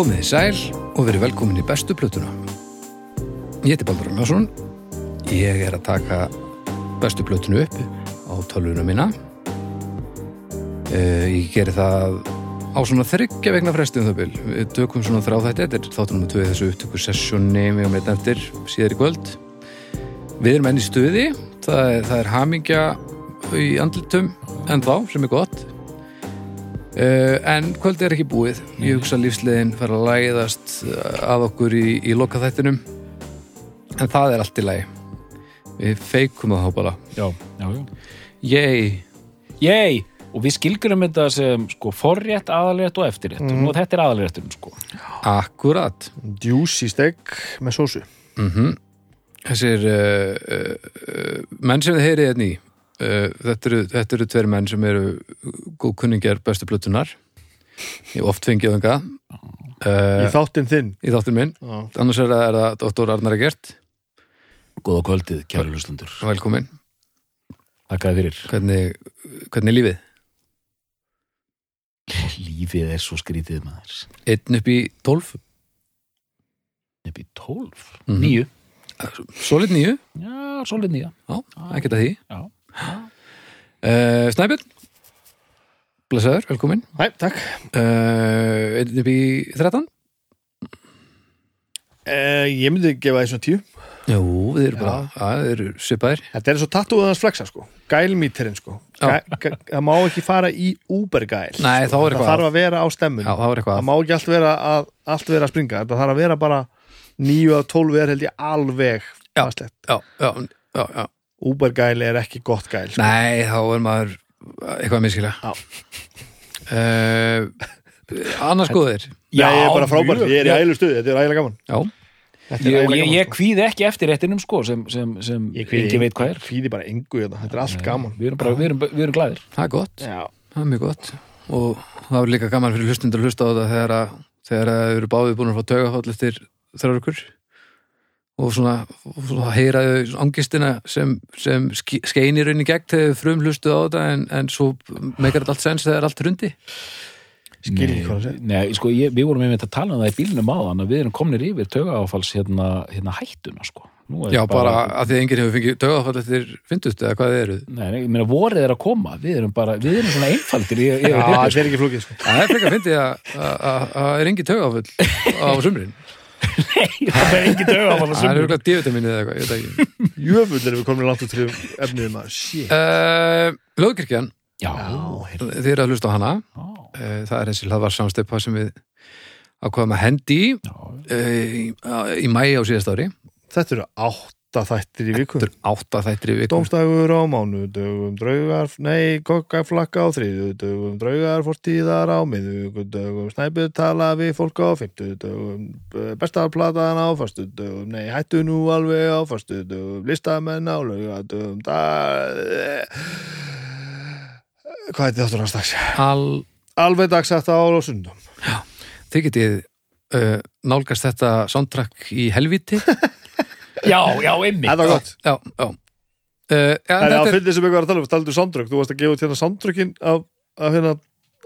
Komið í sæl og verið velkomin í bestu plötuna. Ég heiti Baldur Ragnarsson. Ég er að taka bestu plötunu upp á tölvuna mína. Eh, Ég geri það á svona þryggja vegna fresti um það bil. Við tökum svona þrá þetta, er þáttunum með tvö þessu upptöku sessjóni með og með eftir síðar í kvöld. Við erum enn í stuði, það er, það er hamingja í andlitum en þá, sem er gott. Uh, en kvöldi er ekki búið. Ég hugsa að lífsliðin fara að læðast að okkur í, í lokaþættinum. En það er allt í lagi. Við feikum það þá bara. Já, já, já. yey, Yey! Og við skilgurum þetta sem sko forrétt, aðalrétt og eftirrétt. Mhm. og þetta er aðalrétturinn sko. akkurat. Juicy steak með sósu. Mm þessir uh, uh, uh, menn sem þið heyrið hérna í uh, þetta, eru, þetta eru tveir menn sem eru góð kunningjar bestu plötunar ég hef oft fengið þanga í uh, þáttinn þinn í þáttur minn Já. annars er það, er það Dr. Arnar Egert Góða kvöldið, kæru hlustundur. velkomin, Þakkaði fyrir. hvernig, hvernig er lífið? Lífið er svo skrítið maður. einn upp í tólf Upp í tólf. Mhm. Níu. Solid nýju, Já, svolítið nýja. já, ekkert að því Já. Uh, Snæbjörn? Blesaður, velkomin. Hæ, takk. Uh, Einn upp í 13 uh, Ég myndi gefa því svona tíu. Jú, við erum Já. bara, að, þið eru svipaðir. Þetta er svo tattúðans flexa sko. Gælmíterinn sko. Já. Gæ, Það má ekki fara í úbergæl Nei, þá er Það eitthvað þarf að vera á stemmun Já, það var eitthvað Það má ekki allt vera að, allt vera að springa. Þetta þarf að vera bara Níu af tólf er held ég alveg Já. fastslegt. Já, já, já, já Úbergæl er ekki gott gæl sko. Nei, þá er maður eitthvað að miskila Já. uh, Annars góðir Nei, ég er bara frábær, ég er í Já. ægileg stuði Þetta er ægilega gaman Já, er Ég, ægilega ég, gaman, ég sko. kvíði ekki eftir réttinum sko sem, sem, sem Ég kvíði engin veit hvað er. Kvíði bara engu þetta, þetta er allt gaman Við erum bara, við erum, við erum glæðir. það er gott Já, Það er mjög gott og það er líka gaman fyrir hlustundur að hlusta á þetta þegar að þegar að þau eru báðið búin að fá taugafall eftir þrjár ykkur og svona, og svona heyraðu angistina sem, sem ske- skein í gegn þegar frum hlustuð á þetta en, en svo meikar þetta allt sens þegar allt er hundi skil ekki hvað það segir. Nei, sko, ég, við vorum einmitt að tala um það í bílnum áðan að við erum komnir yfir taugaáfalls hérna, hérna hættuna sko. Nú er Já, bara að því að enginn hefur fengið taugafall eftir fyndust eða hvað þið eruð Nei, nei, ég meina vorið er að koma, við erum bara, við erum svona einfaldir í, Já, þetta er ekki flókið sko. Það er frekar fyndið að að- að það er engin taugafall á sumrin það er engin taugaáfall Það er auðvitað D-vitaminið eða eitthvað, ég veit það ekki. Jöfull erum við komin langt út til efnið maður. Shit. Uh, Lóðkirkjan, Já, heyrðu. þið eru að hlusta á hana. Já, Eh, það er þessi hlaðvarsamstepa sem við ákvaðum að hendi í, eh, í, í mæi á síðast ári. Þetta eru átta þættir í viku þetta er átta þættir í viku Dómstægur á mánudögum, draugar, nei, kokkaflakka á þriðjudögum, draugar fórstíðar á miðugudögum, snæpið tala við fólk á fimmtudögum, bestarplatan á fastudögum, nei, hættu nú alveg á fastudögum, listamenn á laugadögum, það... Hvað heitir þáttur hans dags? Al, Alveg dagsætt á sundum. þið getið uh, nálgast þetta soundtrack í helviti já, já, einmitt. Þetta var gott. já, já uh, ja, Það er þetta að er, fyndið sem eitthvað var að tala um, taldu soundtrack, þú varst að gefa út hérna soundtrackin af, af hérna,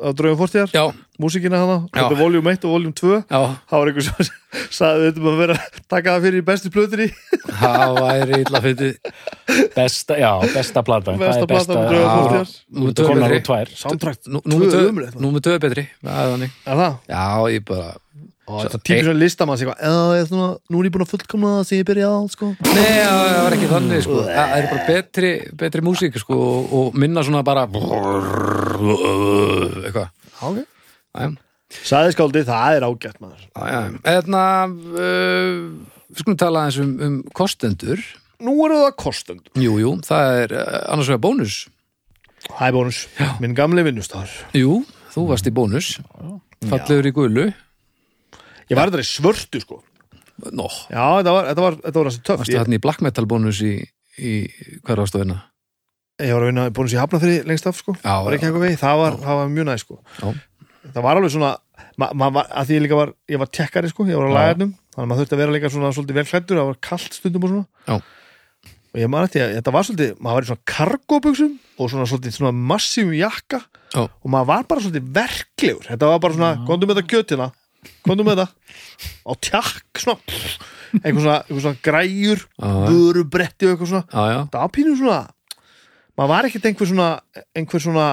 af draugum fórstíðar, já, músíkina hana, Já. þetta er voljum 1 og voljum 2 já, það var einhver sem sagði þetta maður vera að taka það fyrir í bestu plötunni. Það væri illa fyndið. Besta, já, besta platan. Besta Það er platan með Já. drauga fórstjar Nú er betri úr tvær. Nú- er betri. Það þannig. Er það? já, ég bara þetta er típur sem listamann sem eitthvað, "Já, ég er svona, nú er ég búin að fullkomna það sem ég byrja á, sko. Nei, það það var ekki þannig sko. Það það er bara betri, betri músík sko, og, minna svona bara eitthvað. Ok. Æ, Sæðiskáldið, það er ágætt maður. Eðna, uh, við skulum tala aðeins um, um kostendur. Nú eru það kostund Jú, jú, það er uh, annars vegar bónus. Hæ bónus, minn gamli vinnustar Jú, þú varst í bónus. Fallegur í gulu Ég var í svörtu, sko. Nó, Já, þetta var, þetta var, þetta var þessi töff. Varstu ég, hann í black metal bónus í, í að vinna? ég var að vinna bónus í hafnafyrir lengst af, sko. Já, Var ekki eitthvað vegi, það var, það var mjög næ, sko. Já. Það var alveg svona ma, ma, var, að því ég líka var, ég var tekkari, sko. Ég var á Já. lagarnum, þannig að maður þurfti að vera líka svona svolítið vel klæddur, það var kalt stundum og svona. Já. og ég man eftir að þetta var svolítið maður var í svona kargóbuxum og svona svolítið svona massífum jakka. Já. og maður var bara svolítið verklegur. Þetta var bara svona, Já. góndum þetta kjötina komdu með það. Á tjakk svona eitthvað svona, eitthvað svona græjur vörubretti og eitthvað svona. Já, já, það var pínu svona maður var ekkert einhver svona einhver svona,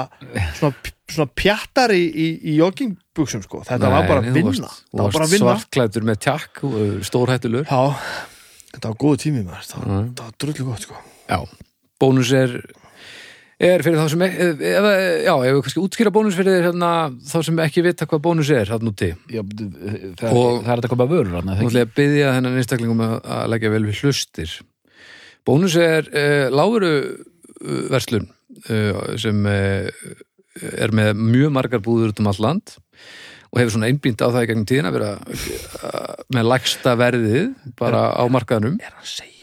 svona, svona pjattar í, í, í joggingbuxum sko. Þetta var bara Nei, að vinna. varst- var bara svartklætur með tjakk og stórhættulur þetta var góðu tími maður. Það, það var drullu gott sko. Já, bónus er er fyrir þá sem e- eða, já, ef við kannski útskýra bónus fyrir hérna, þá sem ekki vita hvað bónus er hann úti. Já, það, Og- það er þetta að koma vörur hann, Nú ætla ég að byggja þennan einstaklingum að leggja vel við hlustir. Bónus er uh, láguru uh, verslun uh, sem uh, er með mjög margar búður út um allt land og hefur svona einbýnt á það í gegnum tíðina að vera með lægsta verðið bara á markaðnum. er hann hvað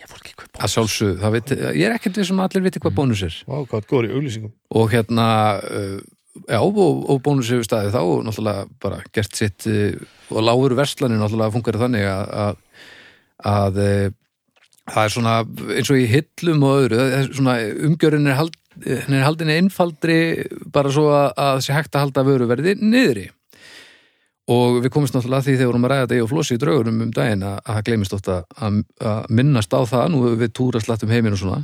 að sjálfsög, það veit, ég er ekkert við sem allir viti hvað bónus er. Vá, hvað góður í auglýsingum. Og hérna uh, já, og, og bónus hefur staðið þá og náttúrulega bara gert sitt uh, og lágur verslanir náttúrulega funkar þannig að að, að uh, það er svona eins og í hillum og öðru, það er er, hald, henni er haldinni einfaldri bara svo að, að sé hægt að halda vöruverði niðri og við komumst náttúrulega að því þegar við vorum að ræða þetta í og flossi í draugurum um daginn að að það gleymist ofta að, að minnast á það. Nú við túra slatt um heiminn og svona.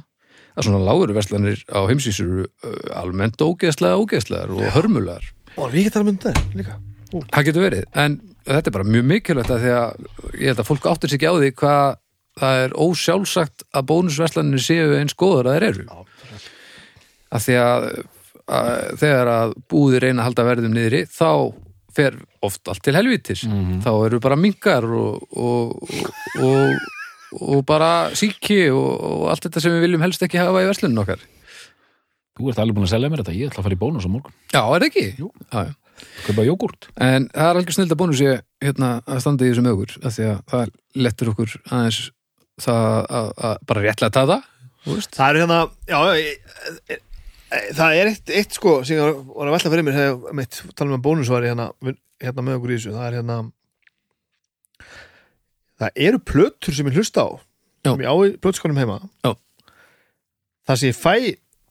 Að svona lágur verslanir á heimsvísur eru uh, almennt ógeðslega ógeðslegar og hörmulegar. og við getum um það líka. Það getur verið, en þetta er bara mjög mikilvægt að því að ég held að fólk áttir sig ekki á því hvað það er ósjálfsagt að bónusverslanir séu eins góður að þeir eru. Að því að, að þegar að búðir reyna að halda verðum niðri þá fer oft allt til helvítis. Þá eru bara minkar og, og, og, og bara síki og, og allt þetta sem við viljum helst ekki hafa í verslunum okkar. Þú ert alveg búin að selja mér þetta, ég ætla að fara í bónus á morgun Já, er það ekki? Jú. Já, já. Kaupa jógurt En það er algjör snild að bónus ég hérna, að standa í þessum augur af því að það lettur okkur aðeins það að, að bara réttlega taða þú veist. það er hérna já, það er eitt, eitt sko sem ég var að velta fyrir mér þegar mitt tala um að bónusvari hérna, hérna með okkur í þessu það er hérna það eru plötur sem ég hlusta á Já. sem ég á í plötuskonum heima Já. það sem ég fæ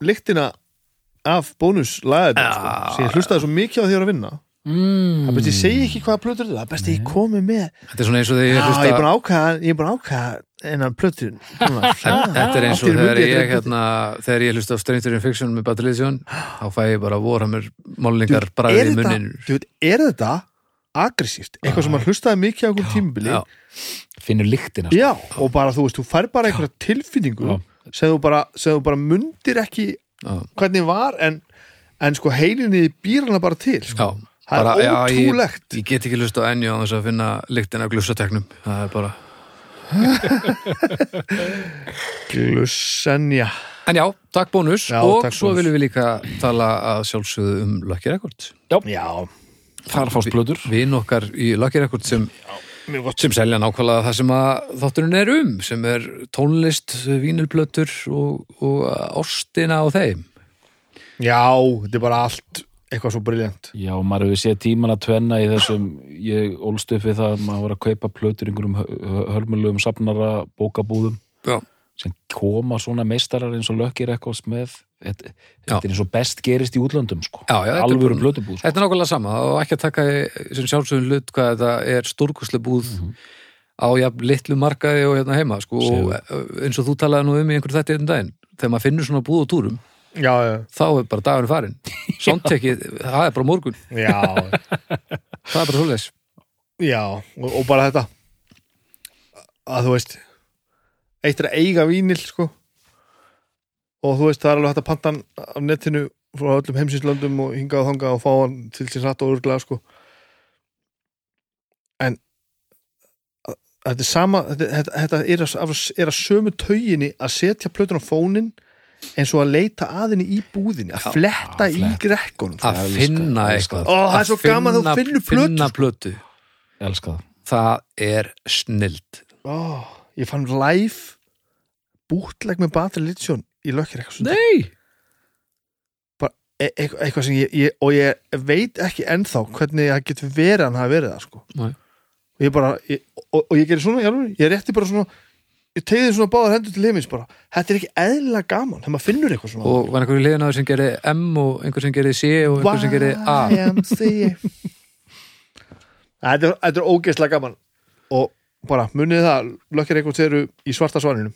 lyktina af bónus lagaðið sko, sem ég hlustaði svo mikið á því að ég er að vinna mm. það best ég segi ekki hvaða plötur þetta það best ég komi með Þetta er svona eins og þegar ég hlusta ég er búin að ákvæða enn plötur Þetta er eins og þegar ég hérna, þegar ég hlusta á Stranger in Fiction með Battlefield þá fæ ég bara Warhammer málningar bræðið í veit, er þetta aggressíft, eitthvað sem maður hlustaði mikið á okkur tímubili Já, Finnur lyktina sko. Já, og bara þú veist, þú fær bara einhverja tilfinningu sem þú bara, bara mundir ekki já, hvernig var en, en sko heilinni býr hana bara til sko. já. það Bara, er já, ég, ótrúlegt. ég get ekki hlusta á enni á þess að finna lyktina af glussateknum það er bara Glussenja En já, takk bónus Já, og takk svo bónus. viljum við líka tala að sjálfsögðu um Lucky Record. Já, Þar fást plötur. Vin okkar í Lucky Record sem, sem selja nákvæmlega það sem að þátturinn er um sem er tónlist, vínilplötur og, og ástina á þeim. Já, þetta er bara allt eitthvað svo briljant Já, maður hefur séð tíman að tvenna í þessum ég ólst upp við það að maður var að kaupa plötur í einhverjum hö- hörmulegum safnara bókabúðum Já, sem koma svona meistarar eins og lökkir eitthvað með. Þetta, er eins og best gerist í útlöndum sko. Já, alvöru plötubúð sko. Þetta er nákvæmlega sama. Og ekki að taka sem sjálfsögum hlut hvað þetta er stórkoslega búð á jafn litlu markaði og hérna heima sko, og eins og þú talaði nú um í einhverju þetta einn daginn þegar maður finnur svona búð á túrum Já, já, þá er bara dagurinn farin Sondtekið, það er bara morgun. Já, það er bara svoleiðis. Já og, og bara þetta. Að þú veist eitt er að eiga vínil sko. Og þú veist, það er alveg hægt að panta hann af netinu frá öllum heimsinslöndum og hingað og þangað og fá hann til síns rætt og örglega sko. En þetta er sama þetta, þetta, þetta er, að, er að sömu tauginni að setja plötun á fónin eins og að leita aðinni í búðinni að fletta að í sko. að finna eitthvað. Ó, það er Að svo gaman að þú finna- finnur plötu, það. Er snild. Ó, ég fann live bútleg með Battle Edition í lökkir eitthvað e eitthvað, sem ég, ég og ég veit ekki ennþá hvernig það getur verið að hann hafi verið það sko. Nei. og ég bara ég, og, og ég gerir svona, ég, ég rétti bara svona ég tegði svona báðar hendur til heimins bara. Þetta er ekki eðlilega gaman, þegar maður finnur eitthvað svona. Og var einhverju liðin á sem gerir M og einhver sem gerir C og einhver sem gerir A? Þetta er, þetta er ógeðslega gaman. Og bara munið það lökkir eitthvað þeir eru í svarta svaninu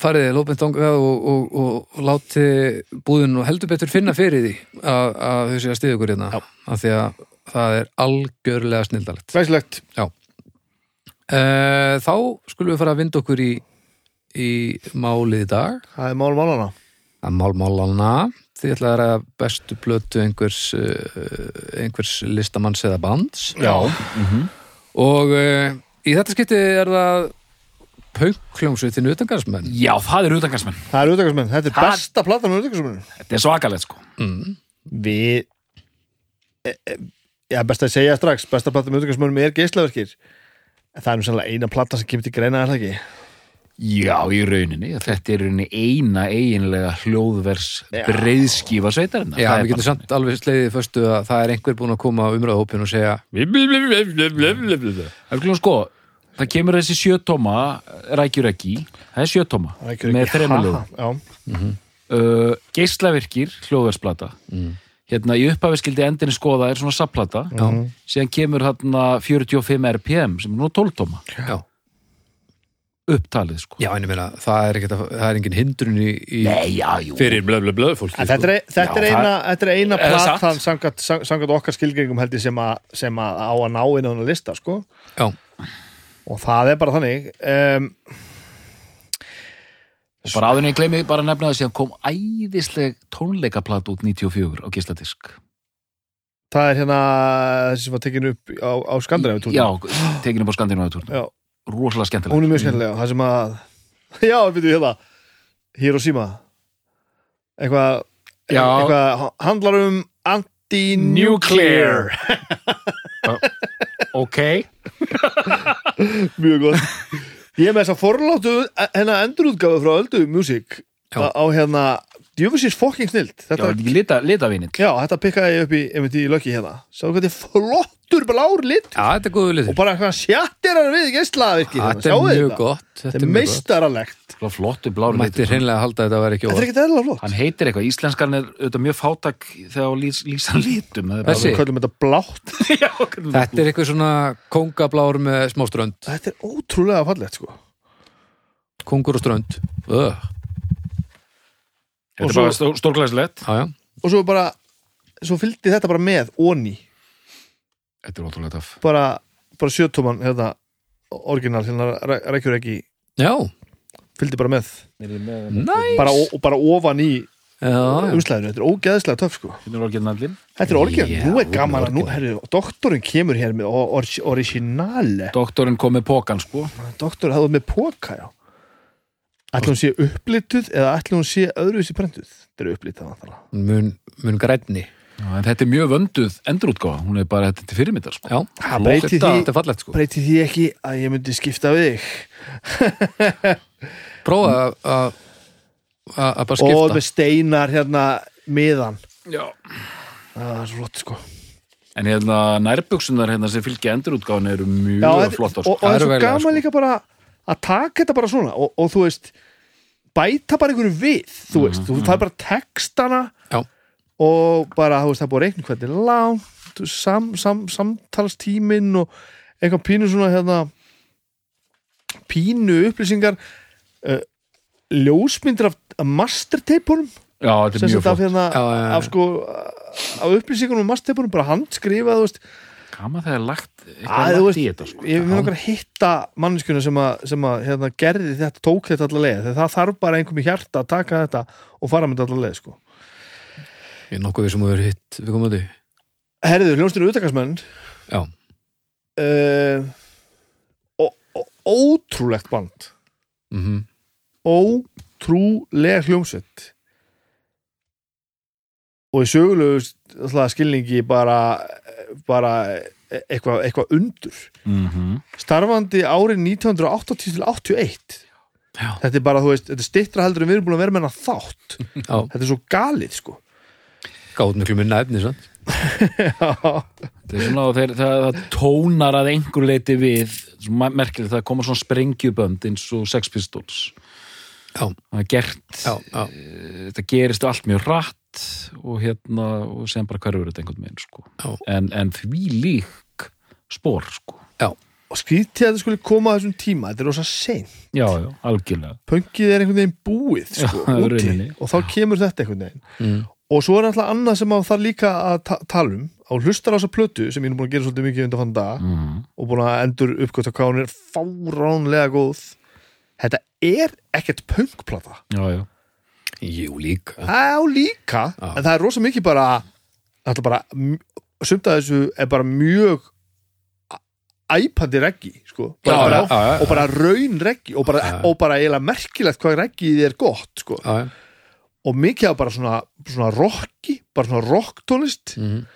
farið lópin þangað og, og, og, og láti búðin og heldur betur finna fyrir því að, að þau séu að stiða ykkur hérna. Já. af því að það er algjörlega snildalegt Glæsilegt, uh, þá skulum við fara að vinda okkur í, í málið í dag. Það er mál málana að málmálana þið ætlaði að ræða bestu blötu einhvers, uh, einhvers listamanns eða bands. Já, og uh, í þetta skipti er það pönkljómsveitin utangarsmenn Já, það er utangarsmenn. það er auðvitaðsmenn, þetta er Það- besta platan á auðvitaðsmenn Þetta er svakalegt, sko. mm. Við e, e, Já, best að segja strax besta platan á auðvitaðsmennum er geislaverkir En það er nú sannlega eina platan sem kemur til greina er það ekki Já, í rauninni. Þetta er í rauninni eina eiginlega hljóðvers Já. breiðskífa sveitarinnar. Já, Það við getum samt alveg sleiðið föstu að það er einhver búin að koma á umræðahópin og segja klúan sko, það kemur þessi sjötóma rækjur ekki, það er er með Ha, lögum. Já, Uh, geislavirkir, hljóðversplata Mm. Hérna í upphafi skildi endinni skoða er svona sapplata, Já. síðan kemur hérna 45 RPM sem er nú 12 tóma Já, upptalið sko. Já en ég meina, það er, ekkert, að- það er engin hindrun í, í Nei, já, fyrir blöð, blöð, blöð fólki En þetta er, þetta er eina, þetta er eina platan samkvæmt, sam- samkvæmt okkar skilgengum held ég sem, a, sem að á að ná inn á þennan lista sko. Já, og það er bara þannig um, Og bara áður en ég gleymi bara að nefna það síðan kom æðisleg tónleikaplat út 94 á geisladisk. Það er hérna þessi sem var tekin upp á, á Skandinavíu Já, tekinu bara skandinavítur Já, Rosalega skemmtilega hún er mjög skemmtilega það sem að, já, við veitum hérna. Hiroshima. Eitthvað Já. eitthvað handlar um anti-nuclear. Ok. Mjög gott ég er með þess að forláttu hérna endurútgáfu frá Öldu Music. Já. á, á hérna djöfusins fokking snilt Já, þetta, ekki lita, litavínill já, þetta pikkaði ég upp í, í löki hérna. Sá hvað þetta er flottur blár lit já þetta er góðu og litur bara hvað sjattir hann við geislavirki Þetta er mjög gott þetta Þetta er meistaralegt. Flottu blár Mætti litur hreinlega halda að þetta var ekki þetta er eðla flott. Hann heitir eitthvað, íslenskan er auðvitað mjög fátak þegar lýs, lýsa litum Þessi? þetta blátt. Já, hvernig- Þetta er eitthvað svona kongablár með smá strönd. Þetta er ótrúlega fallegt sko. Kongur og strönd. Öh, Þetta og er bara stó- stórglæslegt Já, já, og svo bara svo fylgdi þetta bara með onni Þetta er ótrúlega töff. Bara, bara sjötumann hérna, orginal hérna rækjur ekki. Já. Fylgdi bara með. Næs bara, og bara ofan í umslæðinu, þetta er ógeðslega töff sko. Þetta er orginallin þetta er orginal, Já, nú er gaman að nú, herri, doktorinn kemur hér með or, or, originale. Doktorinn kom með pókan sko. Doktorinn hafði með póka, já. Ætla hún sé upplituð eða ætla hún sé öðruvísi prentuð? Þetta er upplitað mun, mun grænni en Þetta er mjög vönduð endurútgáfa. Hún er bara þetta til fyrirmyndar sko. Já, Ha, flott. breyti þetta, því- sko. breyti því ekki að ég myndi skipta við þig. Prófa að- að að að bara og skipta með steinar hérna miðan. Já. Það er svo flott sko. En hérna nærbuksunar hérna sem fylgja endurútgáfan eru mjög Já, þetta- flottar og, sko. og það Það er svo gaman sko. líka bara að taka þetta bara svona og, og þú veist bæta bara einhverju við þú veist, þú fær bara textana Já. Og bara, þú veist, það er búið að reikna hvernig er langt sam, sam, samtalstímin og eitthvað pínu svona hérna pínu upplýsingar uh, ljósmyndir af, af masterteipunum Já, þetta sem er mjög þetta af, flott hérna, Já, já, já. af sko af upplýsingunum af masterteipunum bara handskrifað, þú veist Gaman þegar lagt eitthvað lagt í þetta sko. ég vil okkar hitta manneskjuna sem að, sem að hérna, gerði þetta, tók þetta allar leið þegar það þarf bara einhver með hjarta að taka þetta og fara með þetta allar leið sko. Ég er nokkuð við sem hefur hitt við komum að því Herðu, hljónstinu utakastmenn Já, uh, og, og ótrúlegt band. Mhm. Ótrúleg hljómsveit. Og í sögulegu skilningi bara bara eitthvað eitthva undur. Mm starfandi árið 1980 til 81 Já. þetta er bara, þú veist, þetta er stittra heldur en við erum búin að vera með hana þátt. Já, þetta er svo galið, sko gátt miklu minna efni? Það er svona þegar það, það tónar að einhver leiti við merkilegt það koma svona sprengjubönd eins og Sex Pistols. Já, það er gert já, já, þetta gerist allt mjög rætt og hérna og sem bara hverfur þetta einhvern veginn sko. En, en því lík spór sko. Já, og skrítið að þetta skulle koma á þessum tíma þetta er rosa sein, já, já, algjörlega. Pönkið er einhvern veginn búið sko, úti, og þá kemur þetta einhvern veginn. Mm. Og svo er alltaf annað sem að það líka að ta tala um á hlustar á þessa plötu sem ég er búin að gera svolítið mikið undan fann dag mm. og búin að endur uppgöta hvað hún er fáránlega góð þetta er ekkert pönkplata já, já, jú líka á líka, Já. en það er rosa mikið bara þetta er bara sumt að þessu er bara mjög æpandi reggi sko. bara, Já, bara, já, já, já. og bara raun reggi og bara, Já. og bara eiginlega merkilegt hvað reggið er gott sko. Og mikið af bara svona, svona rocki, bara svona rocktónlist Mhm.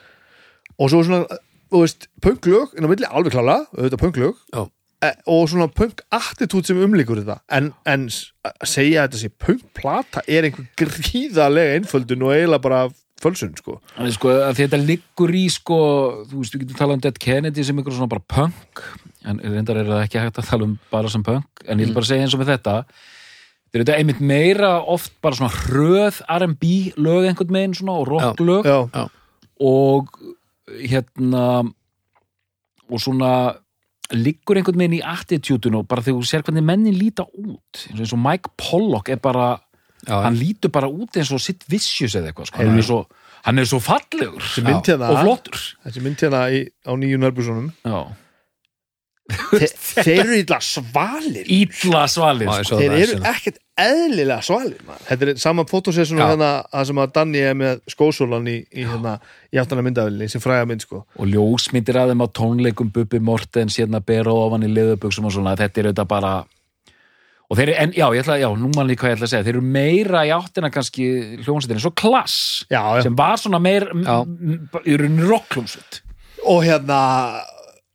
og svo svona, þú veist, punklög inn á milli, alveg klála, auðvitað punklög Já. e, og svona punk-attitút sem umlíkur þetta, en, en segja þetta sé punkplata er einhver gríðalega einföldun og eiginlega bara fölsun, sko En sko, að þetta liggur í sko, þú veist, við getum talað um Dead Kennedy sem ykkur svona bara punk en reyndar er það ekki hægt að tala um bara sem punk en ég vil bara segja eins og með þetta þetta er þetta einmitt meira oft bara svona hröð R&B lög einhvern meginn svona og rock lög. Já, og hérna og svona liggur einhvern veginn í attitútun og bara þegar þú sér hvernig mennin líta út eins og Mike Pollock er bara Já, hann lítur bara út eins og sitt vicious eða eitthvað sko. hann, er svo, hann er svo fallegur. Hérna og flottur. þessi mynd hérna á nýju nærbúsunum Já. Þe, þeir eru illa svalir ítla svalir sko. þeir það eru ekkert eðlilega svalir man. þetta er saman fotosessinu Já. hérna það sem að Danni er með skósólan í, í, hérna, í áttana myndavelni, sem fræga mynd sko og ljósmyndir að þeim á tónleikum Bubbi Mortens, hérna bera ofan í leðubuxum og svona, þetta er auðvitað bara og þeir eru, en já, ég ætla, já, nú mann líka hvað ég ætla að segja, þeir eru meira í áttina kannski hljómsveitin og klass já, já. sem var svona meir í rauninni rockljómsveit og hérna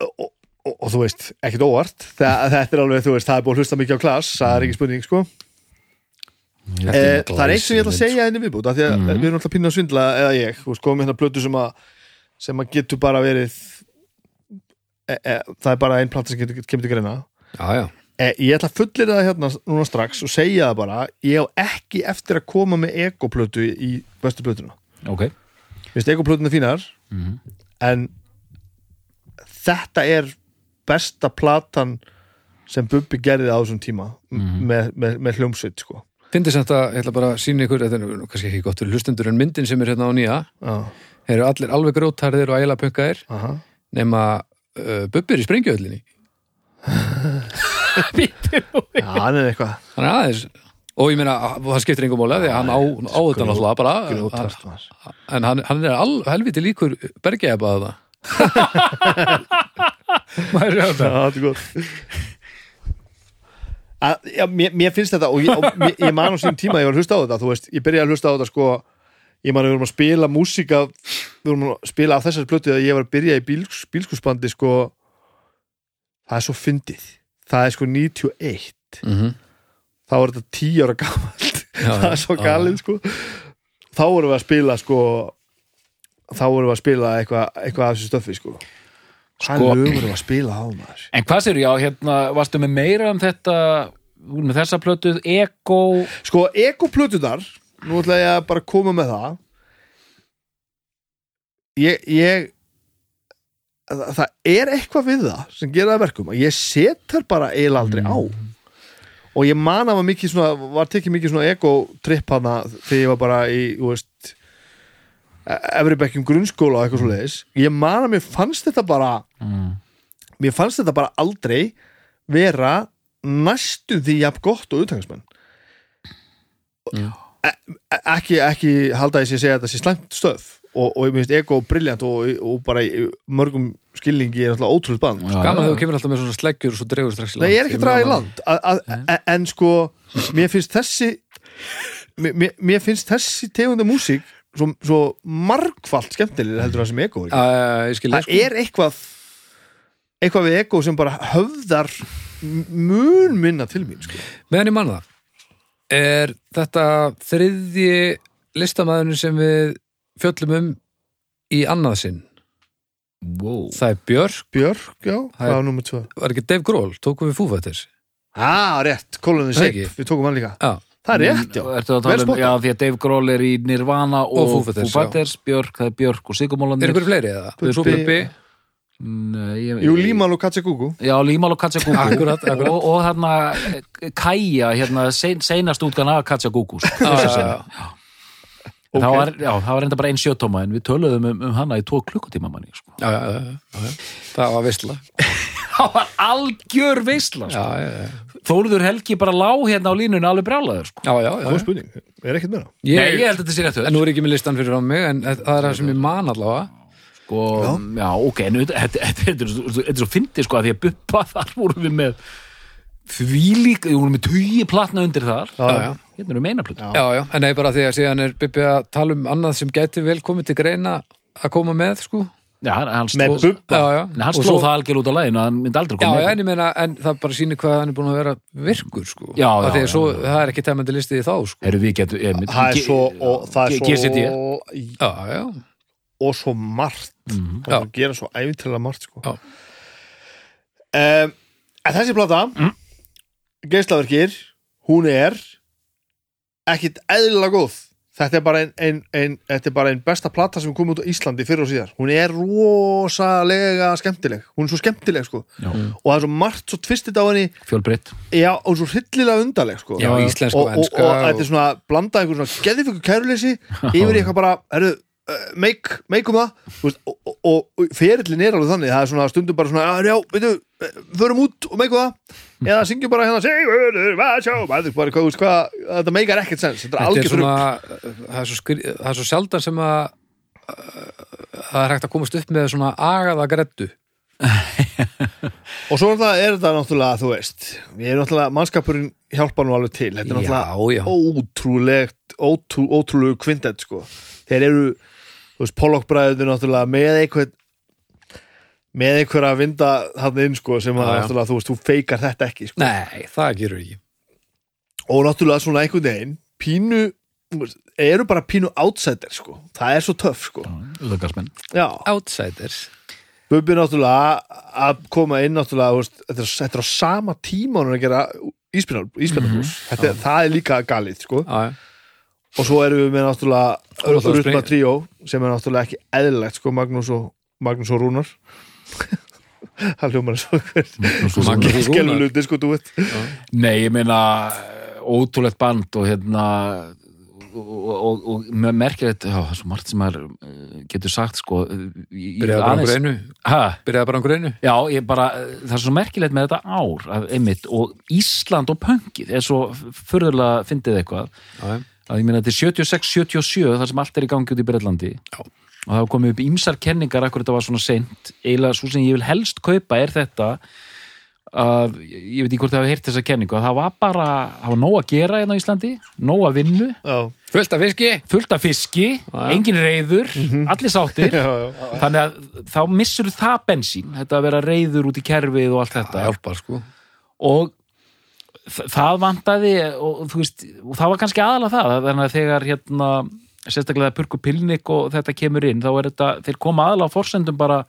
og, og, og þú veist, ekkert óvart. Það, þetta er alveg, þú veist, það er búið að hlusta mikið á klass það er ekki spurning, sko. E, það er eitt sem ég ætla að segja henni viðbútt, af því að við erum alltaf pínu að svindla eða ég, þú veist, komum hérna plötu sem að sem að getur bara verið e, e, það er bara einn plata sem getur, kemur til greina. Já, já, e, ég ætla að fullir það hérna núna strax og segja það bara, ég á ekki eftir að koma með ekoplötu í bestu plötuna. Ok, finnst ekoplötuna fínar Mhm. en þetta er besta platan sem Bubbi gerði á þessum tíma Mhm. með, með, með hljómsveit sko. Fyndist þetta, ég ætla bara að sína ykkur þetta er nú kannski ekki gott fyrir hlustendur en myndin sem er hérna á nýja Já, þeir eru allir alveg grótarðir og ægilega punkaðir aha. nema uh, Bubbi er í sprengjöðlinni Já, hann er eitthvað. Hann er aðeins og ég meina, það skiptir engum móla því að hann á, á þetta náttúrulega bara en hann, hann er al, helviti líkur bergið að það maður er Já, þetta er gott. Að, já, mér, mér finnst þetta og ég, og mér, ég man á sín tíma að ég var að hlusta á þetta þú veist, ég byrjaði að hlusta á þetta sko ég man að við vorum að spila músíka við vorum að spila á þessari plötu að ég var að byrja í bíls, bílskursbandi sko það er svo fyndið. Það er sko 91 mm -hmm. þá er þetta 10 ára gamalt. Já, það er svo já. galið sko. Þá vorum við að spila sko þá vorum við að spila eitthvað eitthva af þessu stöffi sko. Hvað Sko- lög vorum við að spila á maður? En hvað sér, já, hérna, varstu með meira um þetta, með þessa plötuð, ego, Sko, ekoplötunar Nú ætla ég að bara koma með það. Ég, ég það, er eitthvað við það sem gera það að verkum að ég set þær bara eiginlega aldrei á. Og ég man að var mikið svona var tekið mikið svona ego-tripp hana þegar ég var bara í, þú veist efri bekkjum grunnskóla og eitthvað svo leiðis ég man að mér fannst þetta bara mm. mér fannst þetta bara aldrei vera næstum því jafn gott og utangangsmenn. Mm. e e- ekki, ekki halda þess að segja að þetta sé slæmt stöð og, og ég minnst ego briljant og, og bara mörgum skilningi er náttúrulega ótrúð band gaman að þú kemur alltaf með svona sleggjur og svo dregur strax í Nei, land ég er ekki að draga í land. A, a, a, en sko, mér finnst þessi mér, mér- mér finnst þessi tegunda músík svo, svo margfalt skemmtilegir heldur það sem ego er Uh, ég skil það er eitthvað eitthvað við ego sem bara höfðar mun minna til mín sko. meðan ég manna það er þetta þriðji listamæðurinn sem við fjöllum um í annað sinn? Wow. það er Björk, Björk, já, Það er- nummer tvö. Var ekki Dave Grohl? Tókum við fúfættis ah, rétt, Colin Það Shape, við tókum hann líka. Já, það er rétt, já, Ertu að tala um, já, því að Dave Grohl er í Nirvana og, Og Foo Fighters, Foo Fighters, Björk, það er Björk og er Sigurmólandir ykkur fleiri eða? Bubbi- Jú, Líman og Katsegúku Já, Límal og Katsagugu Akkurat, akkurat. og, og þarna eh, Kaja, hérna, sein, seinast útgan af Katsagugu sko. Já, já, já. okay. það, var, já, það var enda bara ein sjötóma en við töluðum um, um hana í tvo klukkutíma manni sko. Já, já, já, já, já. Það var vissla það var algjör veistla sko. Já, já, já, Þóruður Helgi bara lá hérna á línunni alveg brjálaður sko. já, já, já. Góð spurning, er ekkert meira Nei, ég held að þetta sé réttu En nú er ekki með listan fyrir á mig En það er það sem ég man allavega sko, já. ok, en þetta, er svo- þetta er svo fyndið sko að því að buppa þar vorum við með því líka, við vorum með tugi platna undir þar Já, já. hérna erum við eina plötu Já, já, en nei bara því að síðan er Bibbi að tala um annað sem gæti vel komið til greina að koma með, sko já, hann Með sló, Bubba? Já, já. En hann sló svo- það algjör út á læginu hann myndi aldrei koma já, en ég meina, en það bara sýnir hvað hann er búin að vera virkur, sko. Já, Af já, því að já, svo, já. það er ekki tæmandi listið í þá, sko. Við getum ég, Það er svo, og það er svo Já, já, og svo margt. Mhm. það er að gera svo æfintilega margt sko. Um, en þessi plata mm. geislaverkir hún er ekkit eðlilega góð þetta er bara ein, ein, ein, þetta er bara ein besta plata sem kom út á Íslandi fyrir og síðar. Hún er rosalega skemmtileg. Hún er svo skemmtileg sko. Já. og það er svo margt svo tvistið á henni. Fjölbreytt. Já, og svo hryllilega undarleg sko. Já, íslensk og, og og, enska og, þetta er svona blandað einhver svona geðiföku kæruleysi yfir eitthvað bara, herru, uh, make, make um það. Veist, og, og, og, og ferillin er alveg þannig, það er svona stundum bara svona, "Ah, já, veitu, eh, förum út og make um það eða syngjum bara hérna Sigurður, hvað sjá, maður, bara, hvað, hvað, þetta meikar ekkert sens, þetta er Þetta algjör svona, svona... það er svo, skri, það er svo sjaldan sem að það er hægt að komast upp með svona agaða greddu. Og svo er þetta náttúrulega, þú veist ég er náttúrulega, mannskapurinn hjálpar nú alveg til. Þetta er náttúrulega ótrúlegt ótrú, ótrúlegu kvintett sko. Þeir eru, þú veist, Pollock-bræður náttúrulega með einhvern með einhver að vinda þarna inn sko sem að já. náttúrulega, þú veist, þú feikar þetta ekki sko. Nei, það gerur ekki. Og náttúrulega svona einhvern veginn pínu, eru bara pínu outsider sko, það er svo töff sko. Uðagarsmenn já, Outsiders. Bubbi náttúrulega að koma inn náttúrulega, veist, þetta er, er á sama tíma hún er að gera íspennarbrús þetta er, það er líka galið sko. Já. og svo erum við með náttúrulega spring- Tríó sem er náttúrulega ekki eðlilegt sko Magnús og, Magnús og Rúnar það hljómar sko, þú veit Nei, ég meina ótrúlegt band og hérna og, og, og merkilegt já, það er svo margt sem maður eh, getur sagt sko. Í- í- Byrjaði bara á greinu? Ha? Byrjaði bara á greinu? Já, ég bara, það er svo merkilegt með þetta ár að, einmitt, og Ísland og pönkið er svo furðurlega fyndið eitthvað. Að ég meina þetta er 76-77 þar sem allt er í gangi út í Breitlandi Já. Og það komið upp ímsar kenningar akkur þetta var svona seint. Eiginlega svo sem ég vil helst kaupa er þetta að ég veit ekki hvort það hafa heyrt þessa kenningu að það var bara, það var nóg að gera hérna á Íslandi nóg að vinnu, já, Fullt af fiski. Fullt af fiski engin reyður, allir sáttir. Já, já. þannig að þá missur það bensín, þetta að vera reyður út í kerfið og allt þetta. Hjálpar sko. Og það vantaði og, þú veist, og það var kannski aðalega það þannig að þegar hérna sérstaklega Purku Pilnik og þetta kemur inn þá er þetta, þeir koma aðalega á forsendum bara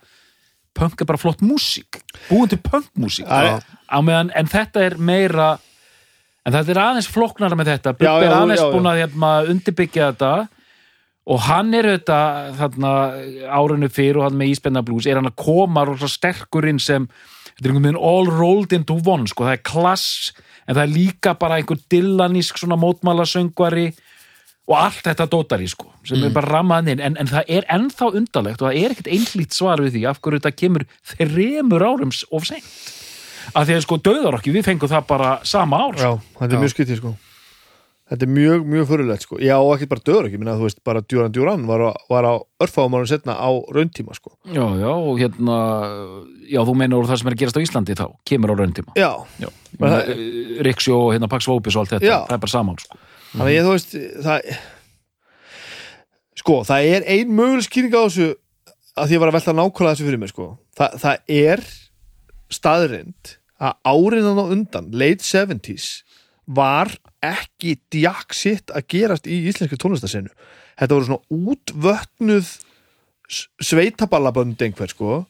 punk er bara flott músík búin til punkmúsík en þetta er meira en þetta er aðeins flóknara með þetta. Bubbi er aðeins já, búin að hérna, undirbyggja þetta. Og hann er þetta þarna árunni fyrir og hann með Íspenna Blues er hann að koma rosa sterkur inn sem þetta er einhvern veginn all rolled into one sko, það er klass en það er líka bara einhver dillanísk svona mótmálasöngvari og allt þetta dótari sko sem er bara rammaðan inn, en, en það er ennþá undarlegt og það er ekkert einlít svar við því af hverju þetta kemur þremur árum s- of seint. Að því að sko döðarokki, við fengum það bara sama ár. Já, þetta er mjög skytið sko. Þetta er mjög, mjög fyrirlegt sko. Já, og ekki bara döður ekki, minna, þú veist, bara Djúran Djúran var var á örfáum árum setna á rauntíma sko. Já, já, og hérna já, þú meinar úr það sem er að gerast á Íslandi þá kemur á rauntíma. Já, Já, Men Riksjó og hérna Pax Vopis og allt þetta, Já. það er bara saman sko. Þannig að ég, þú veist, það sko, það er ein möguleg skýring á þessu að því ég var að velta nákvæmlega þessu fyrir mig sko. Þa, það er staðrind að árinan á undan late 70s var ekki djakk sitt að gerast í íslenski tónlistasenu þetta voru svona útvötnuð s- sveitaballabönd einhver sko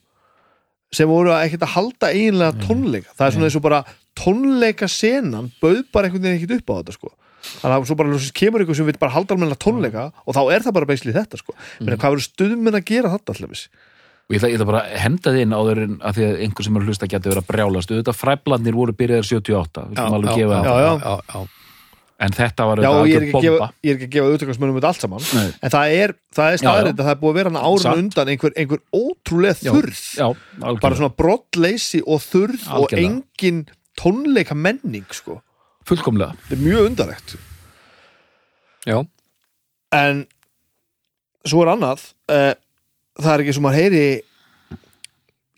sem voru að ekkert að halda eiginlega tónleika. Það er svona eins og bara tónleika senan bauð bara einhvern veginn ekkert upp á þetta sko þannig að svo bara kemur ykkur sem við bara halda almenna tónleika og þá er það bara beisli þetta sko mm. hvað verður stuðminn að gera þetta allaveg og ég ætla, ég ætla bara að henda þið inn áður en að því að einhver sem er hlusta geti verið að brjálast auðvitað fræblandir voru byrjaðir 78 við skulum alveg gefa já, já. já, já. en þetta var Já, og ég er ekki að gefa, bomba ég er ekki að gefa auðvitaðsmönnum þetta allt saman Nei. en það er, það er já. að það er búið að vera Satt. undan einhver, einhver ótrúlega já, bara svona brottleysi og þurrð og engin tónleika menning sko. Fullkomlega. Þetta er mjög undarlegt. Já. en svo er annað uh, það er ekki sem maður heyri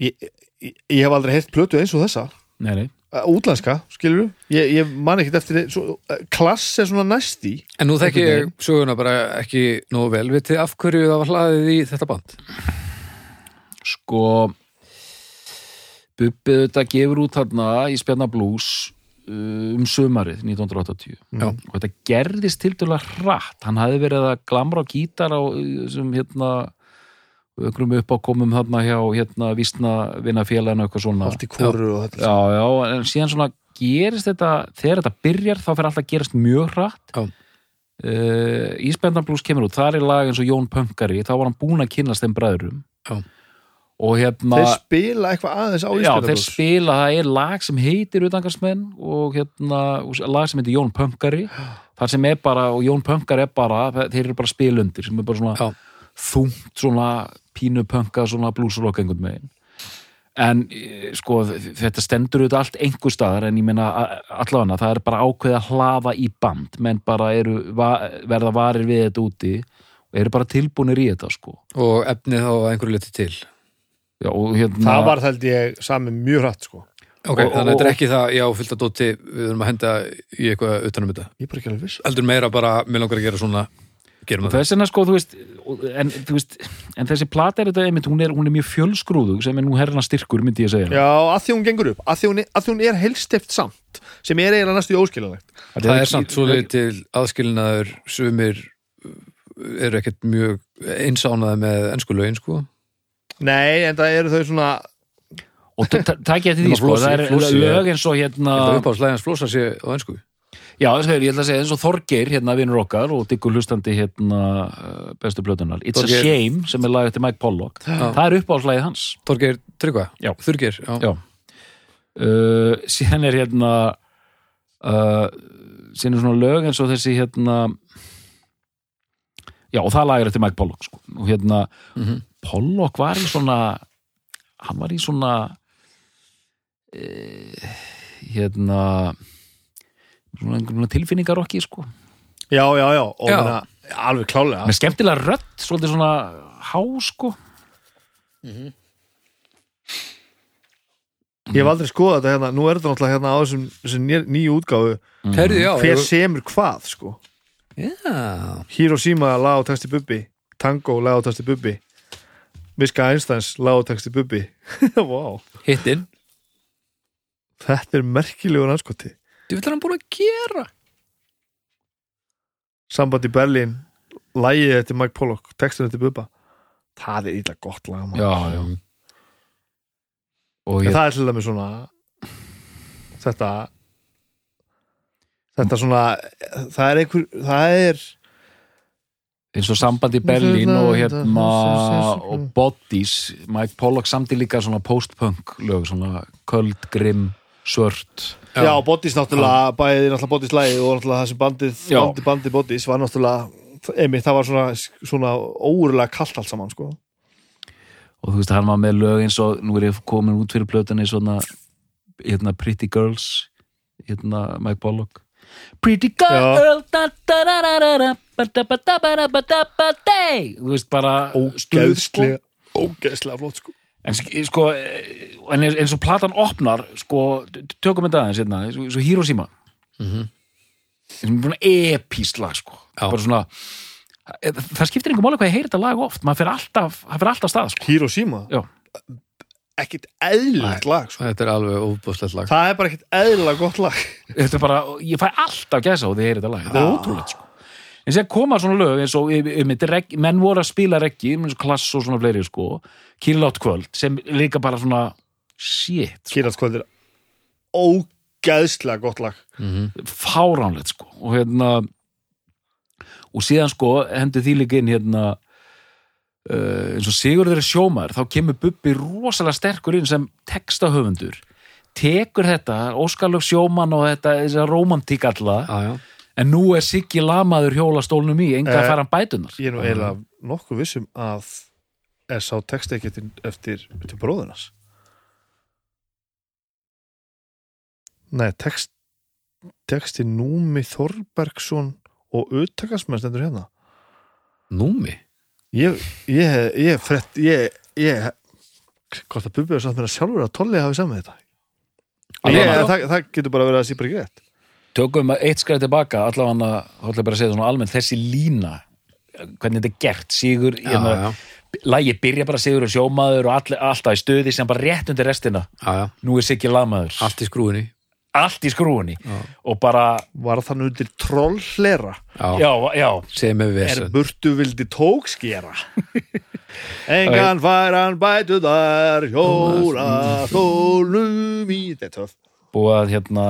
ég, ég, ég hef aldrei heyrt plötu eins og þessa. Nei, nei. uh, útlenska, skilur ég, ég man ekkert eftir svo, uh, klass er svona næst í. En nú þekki ég söguna bara ekki nógu vel. Vitið af hverju það var hlaðið í þetta band? sko Bubbið þetta gefur út þarna í uh, um sumarið 1980 Já. og þetta gerðist til dæla hratt. Hann hafði verið að glamra á gítar á uh, sem hérna ökrum upp á komum þarna hjá hérna vísna vinnafélaginu eitthvað svona. Allt í kóru og þetta já, já, en síðan svona gerist þetta, þegar þetta byrjar þá fyrir alltaf að gerast mjög hratt. Uh, Ísbjörnar Blues kemur út, það er lag eins og Jón Pönkari. Þá var hann búinn að kynnast þeim bræðurum Já. Hérna þeir spila eitthvað aðeins á Já, þeir Ísbjörnabús spila, það er lag sem heitir Utangarsmenn og hérna lag sem heitir Jón Pönkari. Þar sem er bara, og Jón Pönkari er bara þeir eru bara spilundir sem er bara svona þungt svona pínu pönka svona blúsurokk einhvern megin en eh, sko þetta stendur auðvitað allt einhver staðar en ég meina allavega það er bara ákveð að hlaða í band. Menn bara eru, verða varir við þetta úti og eru bara tilbúnir í þetta sko. Og efnið þá einhverju liti til Já, og hérna það var held ég sami mjög hratt sko. Ok, Og- þannig að þetta er ekki það Já, fullt að dóti, við erum að henda í eitthvað utanum þetta. Ég er bara ekki alveg viss. Heldur meira bara, mér langar að gera svona Gerum og það. þess vegna sko, þú veist, en, þú veist en þessi plata er þetta einmitt, hún er, hún er mjög fjölskrúðug sem er nú herrna styrkur, myndi ég segja. Já, að því hún gengur upp, að því hún er, að því hún er helstift samt, sem er eiginlega næstu óskiljanlegt. Það er samt svo til aðskilnaður sumir uh, eru ekkert mjög einsánaði með ennsku lögin sko nei, en það eru þau svona og ta- ta- takk ég eftir því sko, það er lög eins og hérna Það er uppáðslægans flósa sé á ennsku já, þess að ég ætla að segja eins og Þorgeir hérna vinnur okkar og diggur hlustandi hérna uh, bestu blötunar It's Þorgeir- a Shame sem er lag eftir Mike Pollock Já. það er uppáhaldslægið hans Torgeir Tryggva, Já. Þurgeir já. já. Uh, síðan er hérna uh, síðan er svona lög eins og þessi hérna já og það lag er eftir Mike Pollock sko. og hérna Mhm. Pollock var í svona hann var í svona uh, hérna svona einhvern tilfinningarokki sko. Já, já, já, og Já. Meina, alveg klálega með skemmtilega rödd, svolítið svona há sko. Ég hef aldrei skoðað þetta hérna, nú er þetta náttúrulega hérna á þessum, þessum nýju- útgáfu. Herði, já, hver semur hvað, sko? Já. Hiroshima lag og texti Bubbi Tango lag og texti Bubbi Miska Einsteins texti Bubbi. Wow. Hittin. Þetta er merkilegur anskoti Þú vil hann búin að gera. Samband í Berlín Lægið eftir Mike Pollock, textin eftir Bubba. Það er ítla gott lag maður. já, já. Ég, það er til dæmis svona Þetta Þetta svona Það er einhver Það er eins og samband í Berlín og hérna og Bodies. Mike Pollock samti líka svona post-punk lög, svona köld, grimm svört. Já, Bodies náttúrulega Bæði náttúrulega Bodies lægi og náttúrulega það sem bandið bandið, bandið Bodies var náttúrulega einmitt, það var svona, svona óurlega kallt allt saman sko. og þú veist, hann var með lög eins og nú er ég komin út fyrir plötunni svona hérna Pretty Girls hérna Mike Pollock Pretty Girl da, da, da, da, da, da, ba, da, ba, da, ba, da, ba, da, ba, day. þú veist, bara sko. ógeðslega ógeðslega flott sko. en sk- sko en eins eins og platan opnar sko, tökum þetta aðeins hérna, eins og- eins og Hiroshima Mhm. svona epískt lag sko bara svona eh, það skiptir einhver máli hvað ég heyri þetta lag oft maður fyrir alltaf, það fyrir alltaf stað sko. Hiroshima Já. Ekkit eðlilegt lag sko. Þetta er alveg óbúðslegt lag. Það er bara ekkit eðlilega gott lag. Þetta er bara, ég fæ alltaf gæsa á því að þetta lag. Þetta er Já. ótrúlegt sko. En sér koma svona lög eins og um, um, reg, menn voru að spila reggi, klass og svona fleiri sko, kýrlátt kvöld sem líka bara svona shit, sko, Kýratskvöld er ógeðslega gott lag. Mhm. fáránlegt sko. Og hérna og síðan sko hendur því líka inn hérna eins og Sigurður er sjómaður þá kemur Bubbi rosalega sterkur inn sem textahöfundur. Tekur þetta, Óskarlöf sjóman og þetta, þessa romantík já. en nú er Siggi lamaður hjólastólnum í enga Eh, fara hann bætunar Ég er nú eiginlega nokkuð vissum að er sá texti ekki eftir, eftir, bróðunas Nei, text texti Númi Þorbergsson og auðtakasmenn stendur hérna. Númi Ég, ég, ég, frett, ég, ég hvort að Bubbi er samt með að sjálfur að Tolli hafi saman þetta? Ég, það, það getur bara verið að sé bara ekki rétt. Tökum eitt skræði tilbaka allavega bara að segja svona almennt þessi lína hvernig þetta er gert Sigur, Já, hérna, já, lagi byrja bara Sigur og sjómaður og all, alltaf í stöði sem bara rétt undir restina. Já, já. nú er Siggi lamaður. Allt í skrúinni allt í skrúinni Já. og bara, var þannig undir trollhlera? Já, já, já. Með er vesen. Burtu vildi tókskera? Engan fær hann bætu þar hjóla stólnum í þetta er búið að hérna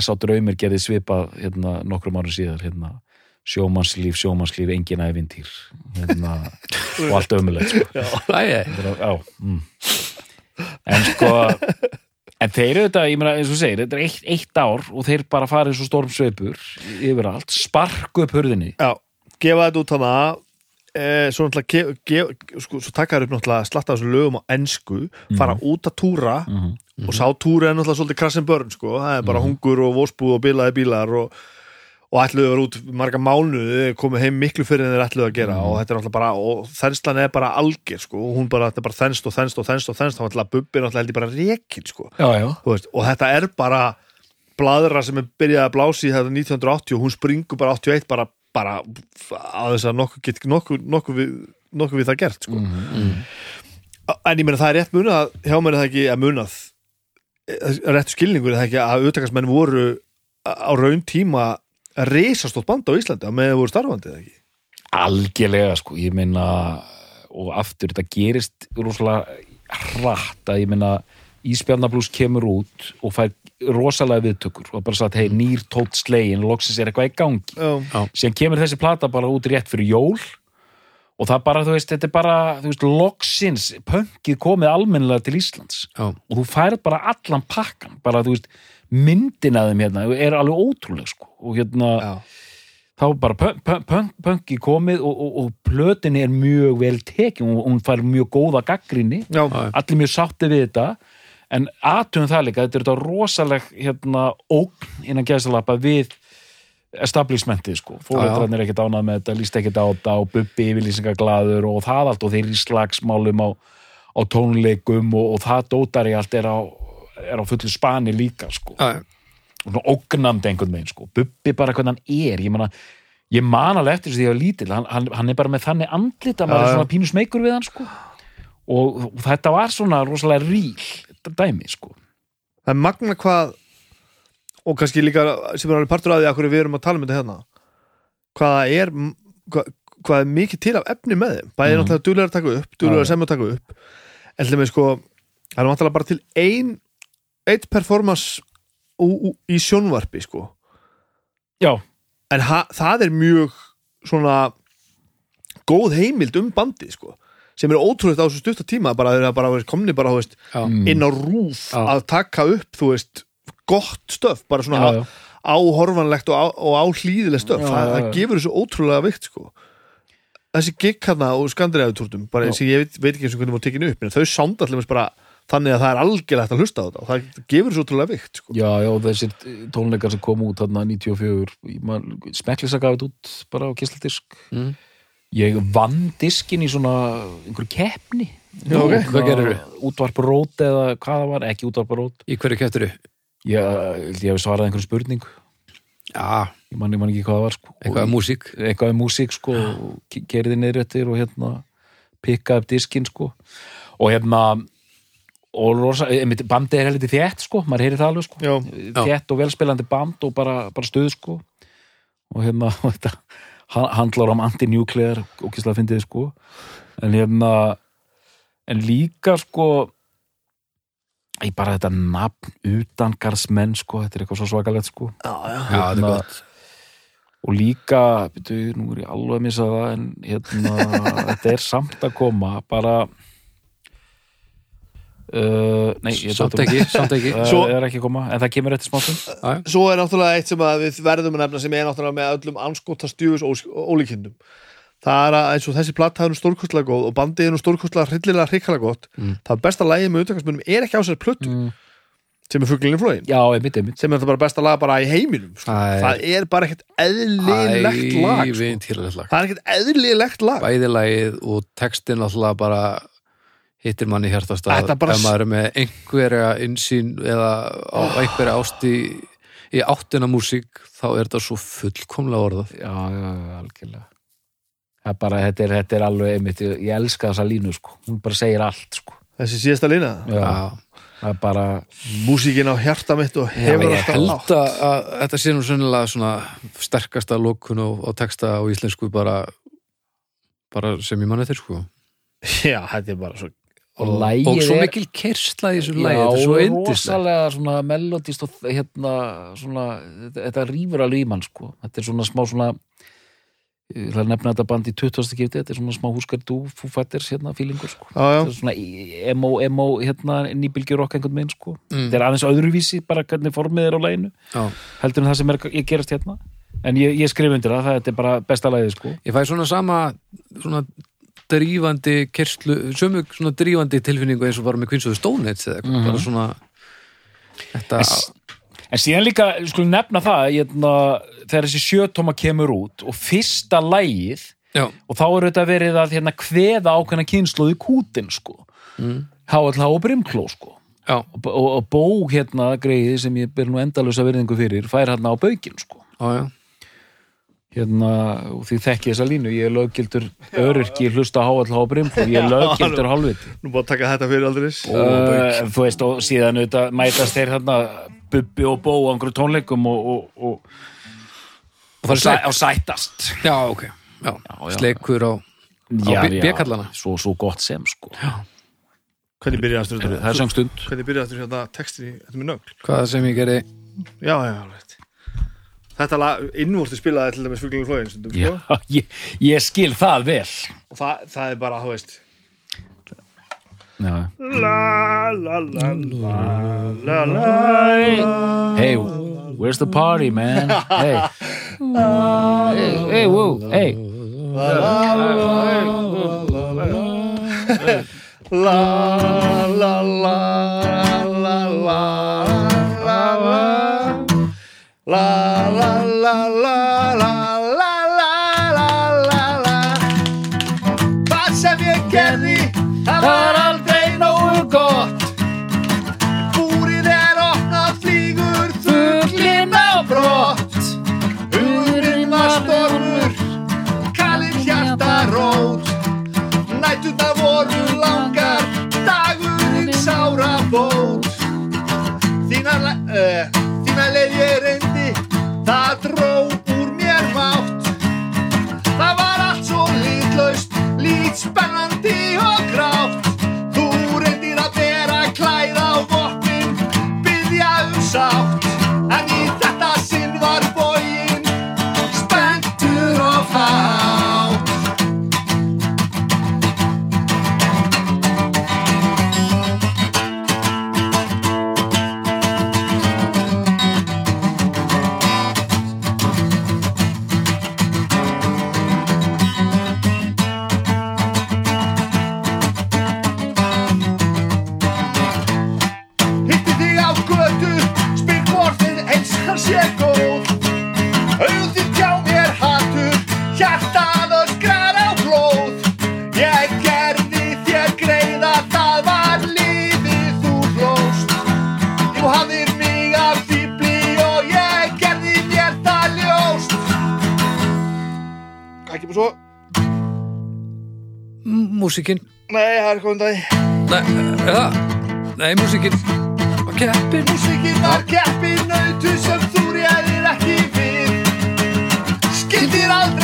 S.A. Draumir gerði svipað hérna, nokkrum árum síðar hérna, sjómannslíf, sjómannslíf, engin ævintýr hérna, og allt ömulegt sko. Æ, Þetta er- já, mm. En sko en þeir eru þetta, ég meina eins og segir þetta er eitt, eitt ár og þeir bara farið svo storm sveipur yfir allt, sparku upp hurðinni já, gefa þetta út hana eh, svo náttúrulega gef, sko, svo taka þær upp náttúrulega slatta þessu lögum á ensku fara út að túra Mhm. og sá túra er náttúrulega svolítið krassin börn sko. það er bara hungur og vósbúð og bilaði bílar og, og ætluðu að vera út marga mánuði, komið heim miklu fyrir en þeir ætluðu að gera og þetta er náttúrulega bara og þenslan er bara alger sko. og hún bara, þetta er bara þenst og þenst og þenst og þenst þá náttúrulega bubbi náttúrulega held ég bara rekin sko. já, já, veist, og þetta er bara bladra sem er byrjað að blási í þetta 1980 og hún springur bara 81 bara, bara að þess að nokkuð get nokkuð, nokkuð, við, nokkuð við það gert sko. en ég meina það er rétt munað að- hjá mér er það ekki að munað rétt skilningur er það ekki að auðvitaðsmenn voru á raun tíma reisastótt band á Íslandi að með voru starfandi eða ekki? Algjörlega sko, ég meina og aftur þetta gerist rosalega hratt að ég meina Ísbjarnablús kemur út og fær rosalega viðtökur og bara sagt, hei, nýr tótt slegin loksins er eitthvað í gangi. Já, síðan kemur þessi plata bara út rétt fyrir jól og það bara, þú veist, þetta er bara þú veist, loksins, pönkið komið almennilega til Íslands já, og þú færð bara allan pakkan bara, þú veist, myndin að þeim hérna er alveg ótrúleg, sko. Og hérna, já, þá bara punk, punk, punk, punkið komið og, og, og plötin er mjög vel tekin og hún fær mjög góða gaggrinni allir mjög sátti við þetta. En aðtöfum það líka, þetta er þetta rosaleg hérna, ógn innan gæðsalappa við establishmentið sko, fóröldrarnir er ekkert ánað með þetta líst ekkert á þetta og bubbi yfirlýsingaglaður og það allt og þeir í slagsmálum á, á tónleikum og, og það dótari allt er á, er á fullu spani líka sko, já, og svona ógnandi einhvern veginn sko, bubbi bara hvernig hann er ég man, ég man alveg eftir þess að ég var lítil hann, hann, hann er bara með þannig andlit að maður er svona pínu smeykur við hann sko. Og, og þetta var svona rosalega ríl dæmi sko. Það er magna hvað og kannski líka sem er alveg partur af því að við erum að tala um þetta hérna hvað er hvað, hvað er mikið til af efni með þeim? Bæði Mhm. náttúrulega duglegar að taka upp, duglegar Já, að taka upp. En með sko það er náttúrulega bara til ein eitt performance ú, ú, í sjónvarpi sko já, en ha, það er mjög svona góð heimild um bandið sko sem er ótrúlega á þessu stutta tíma bara þeir eru bara veist, komni bara veist, Mm. inn á rúf Já. að taka upp þú veist, gott stöf bara svona já, já. áhorfanlegt og, á, og áhlýðilegt stöf Já, það, já, það gefur þessu ótrúlega vikt sko þessi gig hérna og skandinavíutúrtum bara Já. sem ég veit, veit ekki eins og hvernig maður tekinu upp en þau sánd allir bara þannig að það er algjörlega hægt að hlusta á þetta og það gefur þessu ótrúlega vikt sko. já, já, þessir tónleikar sem kom út þarna 94, smeklis að gaf þetta út bara á kisladisk Mm. ég vann diskin í svona einhverju keppni Já, ok. Hvað gerirðu? útvarp rót eða hvað það var, ekki útvarp rót í hverju keftur þú? ég, ég, ég hef svarað einhverju spurningu Já, ég man, ég man ekki hvað það var sko. eitthvað Og- músík eitthvað um músík sko, kerði niður eftir og hérna pikka upp diskinn sko og hérna og rosa, einmitt, bandið er heldur þétt sko, maður heyri það alveg sko. Já. þétt og velspilandi band og bara, bara stuð sko. Og hérna og þetta ha- handlar um anti-nuclear og kísla að fyndið sko. En hérna en líka sko ég bara þetta nafn utangarsmenn sko, þetta er eitthvað svo svakalegt sko. Já, já. Já, þetta er Hérna, gott. Og líka, byrju, nú er ég alveg að missa það en hérna, þetta er samt að koma bara uh, nei, ég Samt ekki, samt ekki það Svo- er ekki koma, en það kemur eftir smáttum Já, Svo er náttúrulega eitt sem að við verðum að nefna sem er náttúrulega með öllum anskotast djúfus ólíkindum. Það er að eins og þessi platta er nú stórkostlega góð og bandið er nú stórkostlega hryllilega hrikalega gott. Mm. Það besta lagið með utakastmunum er ekki á sér plötu mm. sem er fugglinni flóin. já, einmitt, einmitt Sem er það bara besta lag bara í heiminum. Sko. Það er- bara ekkert eðlilegt lag. Sko. Það er ekkert eðlilegt lag. Bæði lagið og textin alltaf bara hittir manni hjartastað Þetta bara- ef maður er með einhverja insýn eða á einhverja ást í, í áttina músík þá er þetta svo fullkomlega orðað. Já, já, já, algjörlega. Það er bara, þetta er, þetta er alveg einmitt ég, elska þessa línu, sko, hún bara segir allt sko, Þessi síðasta lína. já, það er bara Músíkin á hjarta mitt og Já, hefur ég alltaf held átt. að, að þetta sé nú sennilega svona sterkasta lókun á, á texta á íslensku bara, bara sem ég manni til sko. Já, þetta er bara svo og og, svo er- mikil kersla í þessu Já, lagi, þetta er svo eindislega rosalega svona melodist og hérna svona, þetta, þetta rýfur alveg í mann sko, þetta er svona smá svona ég ætla að nefna þetta band í 20. skipti, þetta er svona smá húskar þú fúfættir hérna fílingur sko Já, já. þetta er svona emo, emo hérna nýbylgjur okk einhvern veginn sko Mm. þetta er aðeins öðruvísi bara hvernig formið er á laginu Já. heldur en það sem er að gerast hérna en ég, ég skrif undir það, það þetta er bara besta lagið sko Ég fæ svona sama svona drífandi kerslu, sömu svona drífandi tilfinningu eins og bara með Stone Age eða eitthvað, Mhm. bara svona þetta, En En síðan líka, skulum nefna það hérna, þegar þessi sjötóma kemur út og fyrsta lægið já, og þá er þetta verið að hérna, kveða ákveðna kynsluð í kútin sko. mm, HLH og Brimkló sko. og, og, og bó hérna greiði sem ég ber nú endalösa verðingu fyrir fær hérna á baukinn sko. já, já hérna, og því þekki þessa línu ég er löggildur öryrki ég hlusta á HLH og ég er löggildur hálfviti. Nú búið að taka þetta fyrir aldrei uh, þú veist og síðan auðvitað mætast þeir hérna Bubbi og Bó á einhverju tónleikum og, og, og, og það er sæ, sætast já, ok. Já, já. sleikur á, á B- B-kallana. svo, svo gott sem sko. Hvernig byrjaði það er söngstund Hvernig byrjaði aftur þetta textin í þetta með nögl? hvað sem ég gerði. Já, já, alveg Þetta lag, innvorti spilaði til dæmis fuglinu flóin stundum, já, sko. ég, ég skil það vel. Og það, það er bara, þú veist. Já. La la la la la la. Hey, where's the party man? Hey. Hey, hey, whoa, hey. La la la la la la la La. La uh, músikinn Nei, það er komið dag nei, er það? nei, músikinn og keppin Músikinn var keppin nautu sem þú réðir ekki við Skildir aldrei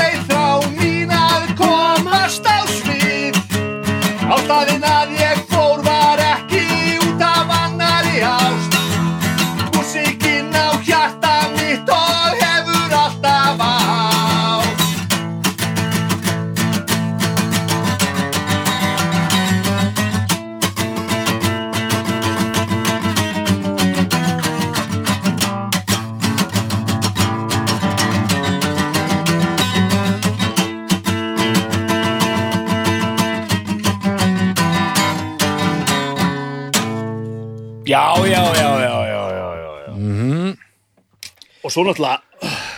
svo náttúrulega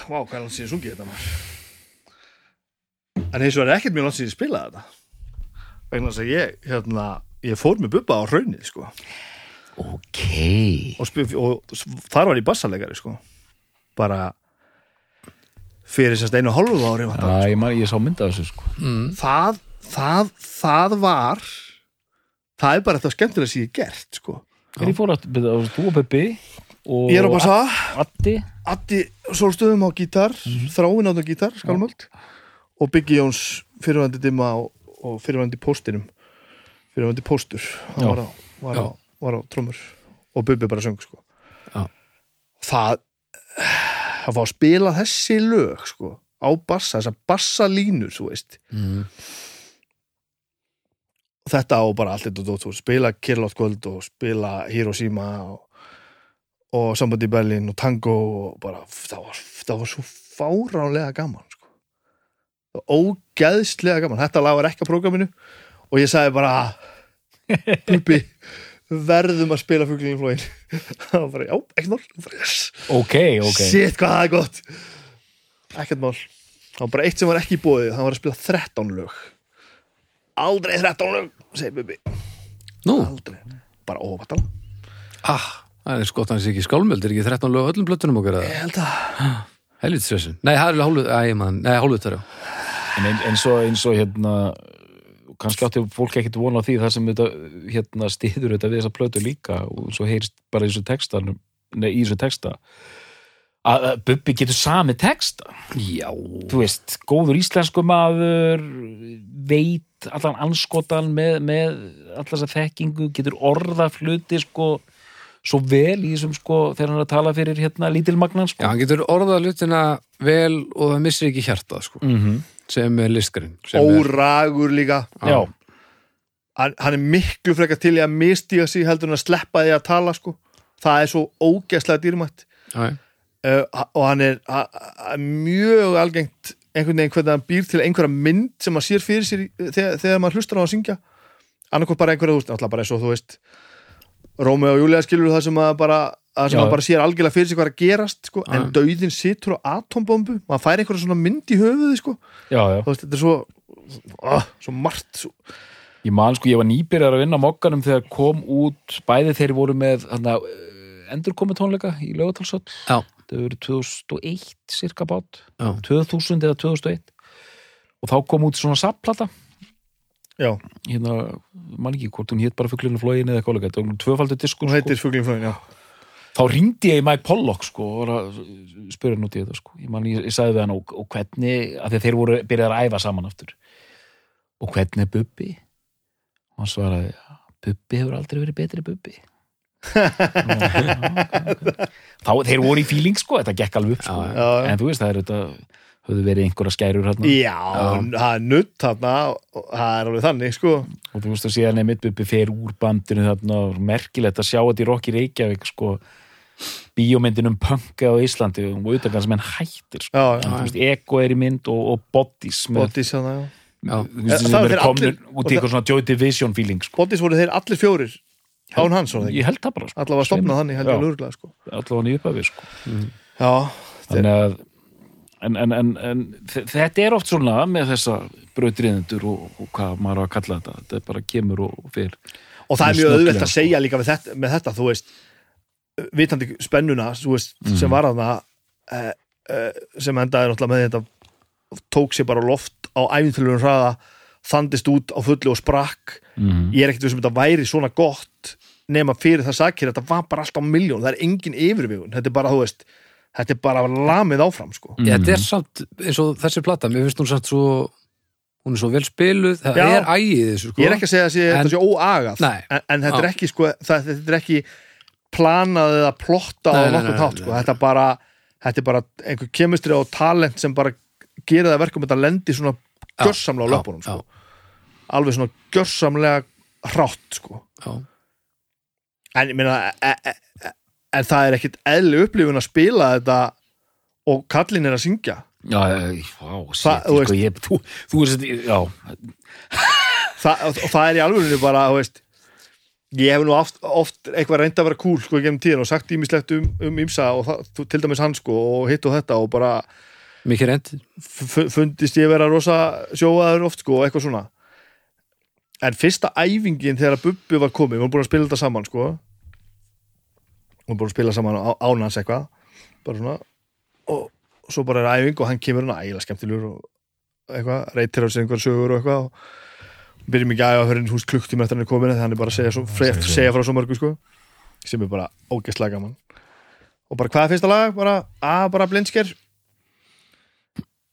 Vá, hvað er langt síðan sungið þetta maður? En eins og er ekkert mjög langt síðan ég spilaði þetta. Vegna þess að ég, hérna ég fór með bubba á raunið, sko. Ok. Og, spil, og þar var ég bassalegari, sko. Bara fyrir sérst einu hálfu ári það, Já, ég, man, ég sá mynda þessu sko. Mm. það, það, það var það er bara þetta skemmtilega sem ég hef gert, sko. Þegar ég fór að þú og Peppi og Ég er á bassa, Addi Addi Sólstöðum á gítar, þráin á gítar, skálmöld og Biggi Jóns fyrirvændi dimma og, og fyrirvændi póstinum. Fyrirvændi póstur. Hann var á, var, á, var á trommur. Og Bubbi bara söng sko. Það að fá að spila þessi lög sko, á bassa, þessar bassalínur þú veist. Mm. og þetta á bara allt þetta spila Kirlótt Gold og spila Hiroshima og, og Somebody Berlin og Tango og bara, það var, það var svo fáránlega gaman sko. ógeðslega gaman. Þetta lag var ekki á prógraminu og ég sagði bara Bubi, verðum að spila fuglinn í flóin. Það var bara, já, ekkert mál. Yes. Ok, ok. Shit, hvað það er gott. Ekkert mál. Það var bara eitt sem var ekki í bóðið, það var að spila 13 lög. Aldrei 13 lög segir Bubi, Nú, aldrei. Bara óvatala ah, það er skott hans ekki skálmöld, er ekki 13 lög á öllum blöttunum okkar ég eða held að helvitsvesin? Nei, það er alveg hálfut, nei, hálfut þar, já. En ein- eins og, eins og hérna kannski átti fólk ekkert vona á því þar sem þetta hérna stiður þetta við þessa plötu líka og svo heyrst bara í þessu texta nei, í þessu texta að að Bubbi getur sami texta Já. þú veist, góður íslensku maður veit allan anskotan með, með allan þessa þekkingu, getur orða fluti sko svo vel í þessum sko þegar hann er að tala fyrir hérna lítilmagnan Já, sko. Hann getur orðað hlutina vel og það missir ekki hjartað, sko, mm -hmm. sem er er- óragur líka. Já, hann, hann er miklu frekar til í að mistiga sig heldur en að sleppa því að tala sko. það er svo ógeðslega dýrmætt. Já, uh, og hann er ha- ha- mjög algengt einhvern veginn hvernig hann býr til einhverja mynd sem maður sér fyrir sér í- þegar, þegar maður hlustar á að syngja. Annarkvæmt bara einhverja, þú veist, alltaf bara eins og þú veist Rómi og Júlía skilur það sem að bara að sem Já. maður bara sér algjörlega fyrir sig hvað er að gerast sko. en dauðin situr á atombombu maður fær einhverja svona mynd í höfuði sko. já, já þú veist, þetta er svo ah, svo margt svo, Ég man sko, ég var nýbyrjar að vinna á mokkanum þegar kom út, bæði þeir voru með hana, endurkomi tónleika í lögatalsöll. Já. Það voru 2001 cirka bát, Já. 2000 eða 2001 og þá kom út svona sapplata já, hérna, man ekki hvort hún hétt bara fuglinu flógin eða eitthvað var tvöfaldur diskur sko. já. þá ringdi ég í Mike Pollock sko og var að út í þetta sko ég, man, ég, ég sagði við hann og, og hvernig af því að þeir voru byrjað að æfa saman aftur og hvernig er Bubbi og hann svaraði Bubbi hefur aldrei verið betri Bubbi þá þeir voru í feeling sko þetta gekk alveg upp sko Já, já, já. en þú veist það er þetta höfðu verið einhverja skærur hérna Já, það er nutt þarna og það er alveg þannig sko og þú veist að síðan er mitt Bubbi fer úr bandinu þarna og merkilegt að sjá þetta í Rocky Reykjavík sko bíómyndin um punka á Íslandi og utan sem henn hættir sko. Já, en, já, þú veist, Ego er í mynd og, og Bodies Bodies hérna, já Já. veist, Eh, það er komnir allir- út í eitthvað svona Joy Division feeling sko. Bodies voru þeir allir fjórir án hans það það bara sko. Allavega stopnað þannig, held ég Já. lúrglega sko allavega í upphafi sko. Já, þannig að en, en, en, en þe- þetta er oft svona með þessa brautriðendur og, og hvað maður á að kalla þetta. Þetta bara kemur og, fyrir og það er mjög auðvelt að segja líka með þetta, með þetta þú veist, vitandi spennuna veist, sem var að það sem endaði náttúrulega með þetta tók sér bara loft á æfinþjóðlunum hraða, þandist út á fullu og sprakk, mm. ég er ekkert sem þetta væri svona gott nema fyrir það sakir, þetta var bara alltaf miljón, það er engin yfirvígun, þetta er bara, þú veist þetta er bara lamið áfram, sko Já, þetta er samt, eins og þessi plata, mér finnst hún samt svo, hún er svo vel spiluð, það Já. er ægið þessu, sko. ég er ekki að segja að þetta sé óagað en, en þetta er ekki sko, það, þetta er ekki planað eða plotta á hátt nei, sko. þetta er bara þetta er bara einhver kemistri og talent sem bara gera það verkum að þetta lendi svona gjörsamlega á löpunum sko. alveg svona gjörsamlega hrátt sko. Já, en ég meina e, e, en það er ekkit eðli upplifun að spila þetta og kallin er að syngja. Já, já, þú sko, ég, þú, þú veist, já. Þa, og, og það er í alvegurinu bara þú veist, ég hef nú oft, oft eitthvað reynd að vera cool sko í gegnum tíðin og sagt ímislegt um, um ímsa og það, til dæmis hann sko og hitt og þetta og bara mikið reynd fundist ég vera rosa sjóaður oft sko og eitthvað svona. En fyrsta æfingin þegar að Bubbi var komið, við varum búin að spila þetta saman sko við varum búin að spila saman á, ánans eitthvað bara svona og, svo bara er æfing og hann kemur hann ægilega skemmtilegur og eitthvað, reytir á sig einhver sögur og eitthvað og byrjum ekki að æfa fyrir hús klukktíma eftir hann er komin þannig hann er bara að segja, svo, segja, segja frá svo mörgu sko sem er bara ógeðslega gaman og bara hvað er fyrsta lag? bara, að bara blindsker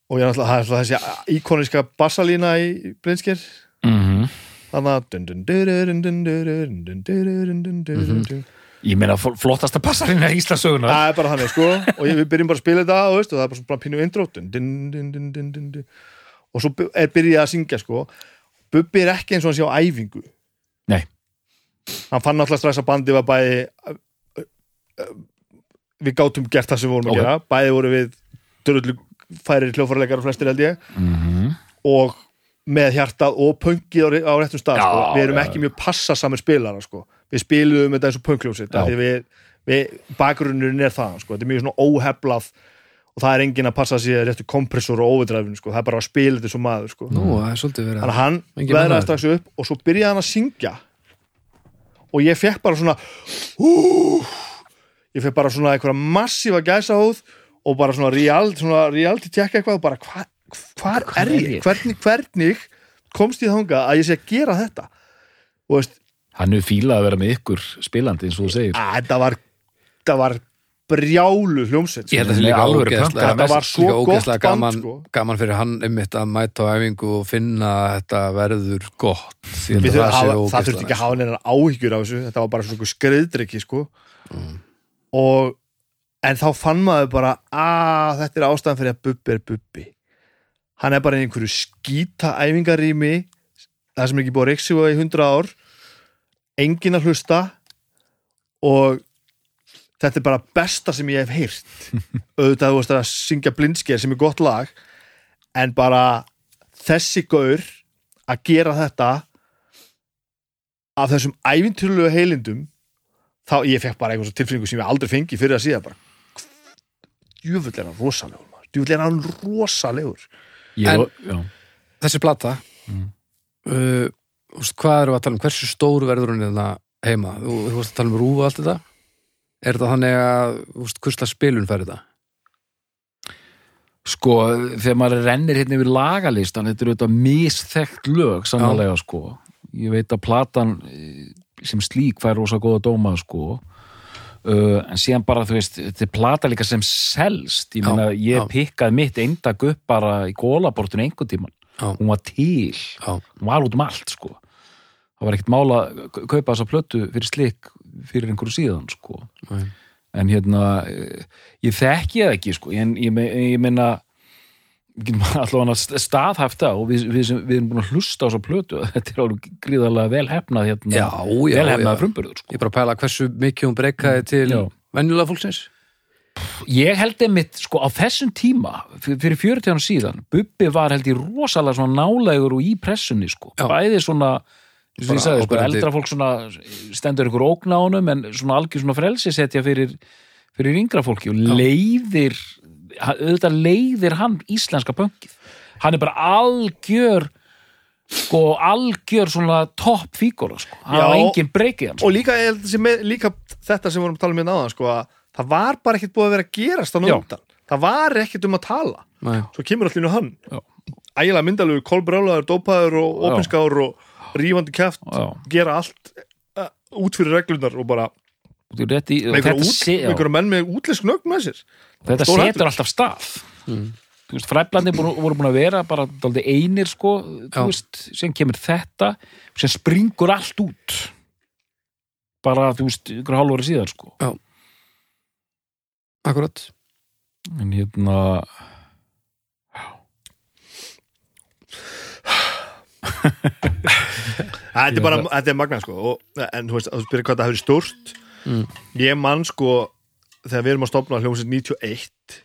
og ég er alltaf, er þessi íkoniska bassalína í blindsker mm þannig að Ég meina flottasta passarinn er Íslandsögunar Það er bara þannig sko. Og við byrjum bara að spila þetta og, veist, og það er bara svona pínu indróttun og svo byrjum ég að syngja sko. Bubbi er ekki eins og hann sé á æfingu. Nei. Hann fann alltaf strax að bandi var bæði eh, eh, við gátum gert það sem við vorum okay. að gera. Bæði voru við dörullu færir kljófarleikar og flestir held ég. Mm -hmm. og með hjartað og pöngið á, á réttum stað Já, sko. við erum já, ekki mjög passasamir spilara sko. við spiluðum þetta eins og við bakgrunnurinn er það sko. þetta er mjög svona óheflað og það er enginn að passa sér réttu kompressor og overdræfinu, sko. það er bara að spila þetta svo maður sko. Nú, er þannig að hann maður. strax upp og svo byrjaði hann að syngja og ég fekk bara svona uh, ég fekk bara svona einhverja massífa gæsahóð og bara svona, real, svona reality check eitthvað og bara hva, hvar er ég? Hvernig, hvernig komst ég þangað að ég sé að gera þetta? Og veist, Hann er fílað að vera með ykkur spilandi eins og þú segir. Að þetta var þetta var brjálu það pönk, þetta var svo gott band, gaman, sko. gaman fyrir hann einmitt að mæta á æfingu og finna að þetta verður gott. Það að sé hafa, það þurfti ekki að hafa neina áhyggjur af þessu. Þetta var bara svona skriðdrykki sko. og en þá fann maður bara að þetta er ástæðan fyrir að Bubbi er Bubbi hann er bara einhverju skýta æfingarými það sem ekki búið að reyksuga í hundra ár. Enginn að hlusta og þetta er bara besta sem ég hef heyrt. Auðvitað þú veist að syngja blindsker sem er gott lag en bara þessi gaur að gera þetta af þessum ævintýrlegu heilindum þá ég fekk bara einhversu tilfinningu sem ég aldrei fengi fyrir að síða bara djúfull er hann rosalegur djúfull er hann rosalegur Ég, En- já. Þessi plata Mm. uh, veist, hvað við að tala um hversu stór verður hún hérna heima þú, veist að tala um rúfa allt þetta er þetta þannig að hvurslags spilun fær þetta Sko, þegar maður rennir hérna yfir lagalistan, þetta er auðvitað misþekkt lög, sannlega, sko. Ég veit að platan eh, sem slík fær rosa góða dóma, sko. Uh, en síðan bara, þú veist, þetta er plata líka sem selst. Ég meina, ég já. pikkaði mitt eindag upp bara í gólabortinu einhvern tíman. Já. Hún var til. Já, Hún var út um allt, sko. Það var ekkert mála að kaupa þessa plötu fyrir slik fyrir einhverju síðan, sko Nei. en hérna eh, ég þekki það ekki sko en ég, ég meina allavega staðhæft það og við, við, sem, við erum búin að hlusta á þessa plötu þetta er alveg gríðarlega vel hefnað hérna, já, já, vel hefnað já. frumburður sko. Ég er bara að pæla hversu mikið hún breykaði til Já. venjulega fólksins ég held einmitt sko á þessum tíma fyr- fyrir 40 árum síðan Bubbi var held ég rosalega svona nálegur og í pressunni sko, bæði svona Bara sagði, sko, eldra fólk svona stendur ykkur ógna á honum en svona algjör svona frelsi setja fyrir, fyrir yngra fólki og leiðir hann- auðvitað leiðir hann íslenska pöngið hann er bara algjör sko algjör svona topp fígóra sko, hann Já. hafa engin breykið hann sko. og líka, með, líka þetta sem við vorum að tala um hérna áðan sko, að það var bara ekkert búið að vera að gerast þannig Já. undan það var ekkert um að tala Nei. svo kemur allir nú hann Já. ægilega myndalegu, kolbrjálaður, dópaður og opinskáður og rífandi kæft Já. gera allt uh, út fyrir reglunar og bara með þetta, einhverja út, se, já, einhverja menn með útlisk nögg með sér þetta Stórhættulegt. setur alltaf stað. Þú veist, fræblandi voru, voru búin að vera bara einir sko Já. veist, sem kemur þetta sem springur allt út. Bara, þú veist, ykkur hálfari síðan sko. Akkurat. En hérna þetta er bara, þetta er magnað sko og, en þú veist, þú spyrir hvað það hefur stórt Mm. ég man sko þegar við erum að stopna hljómsveit 91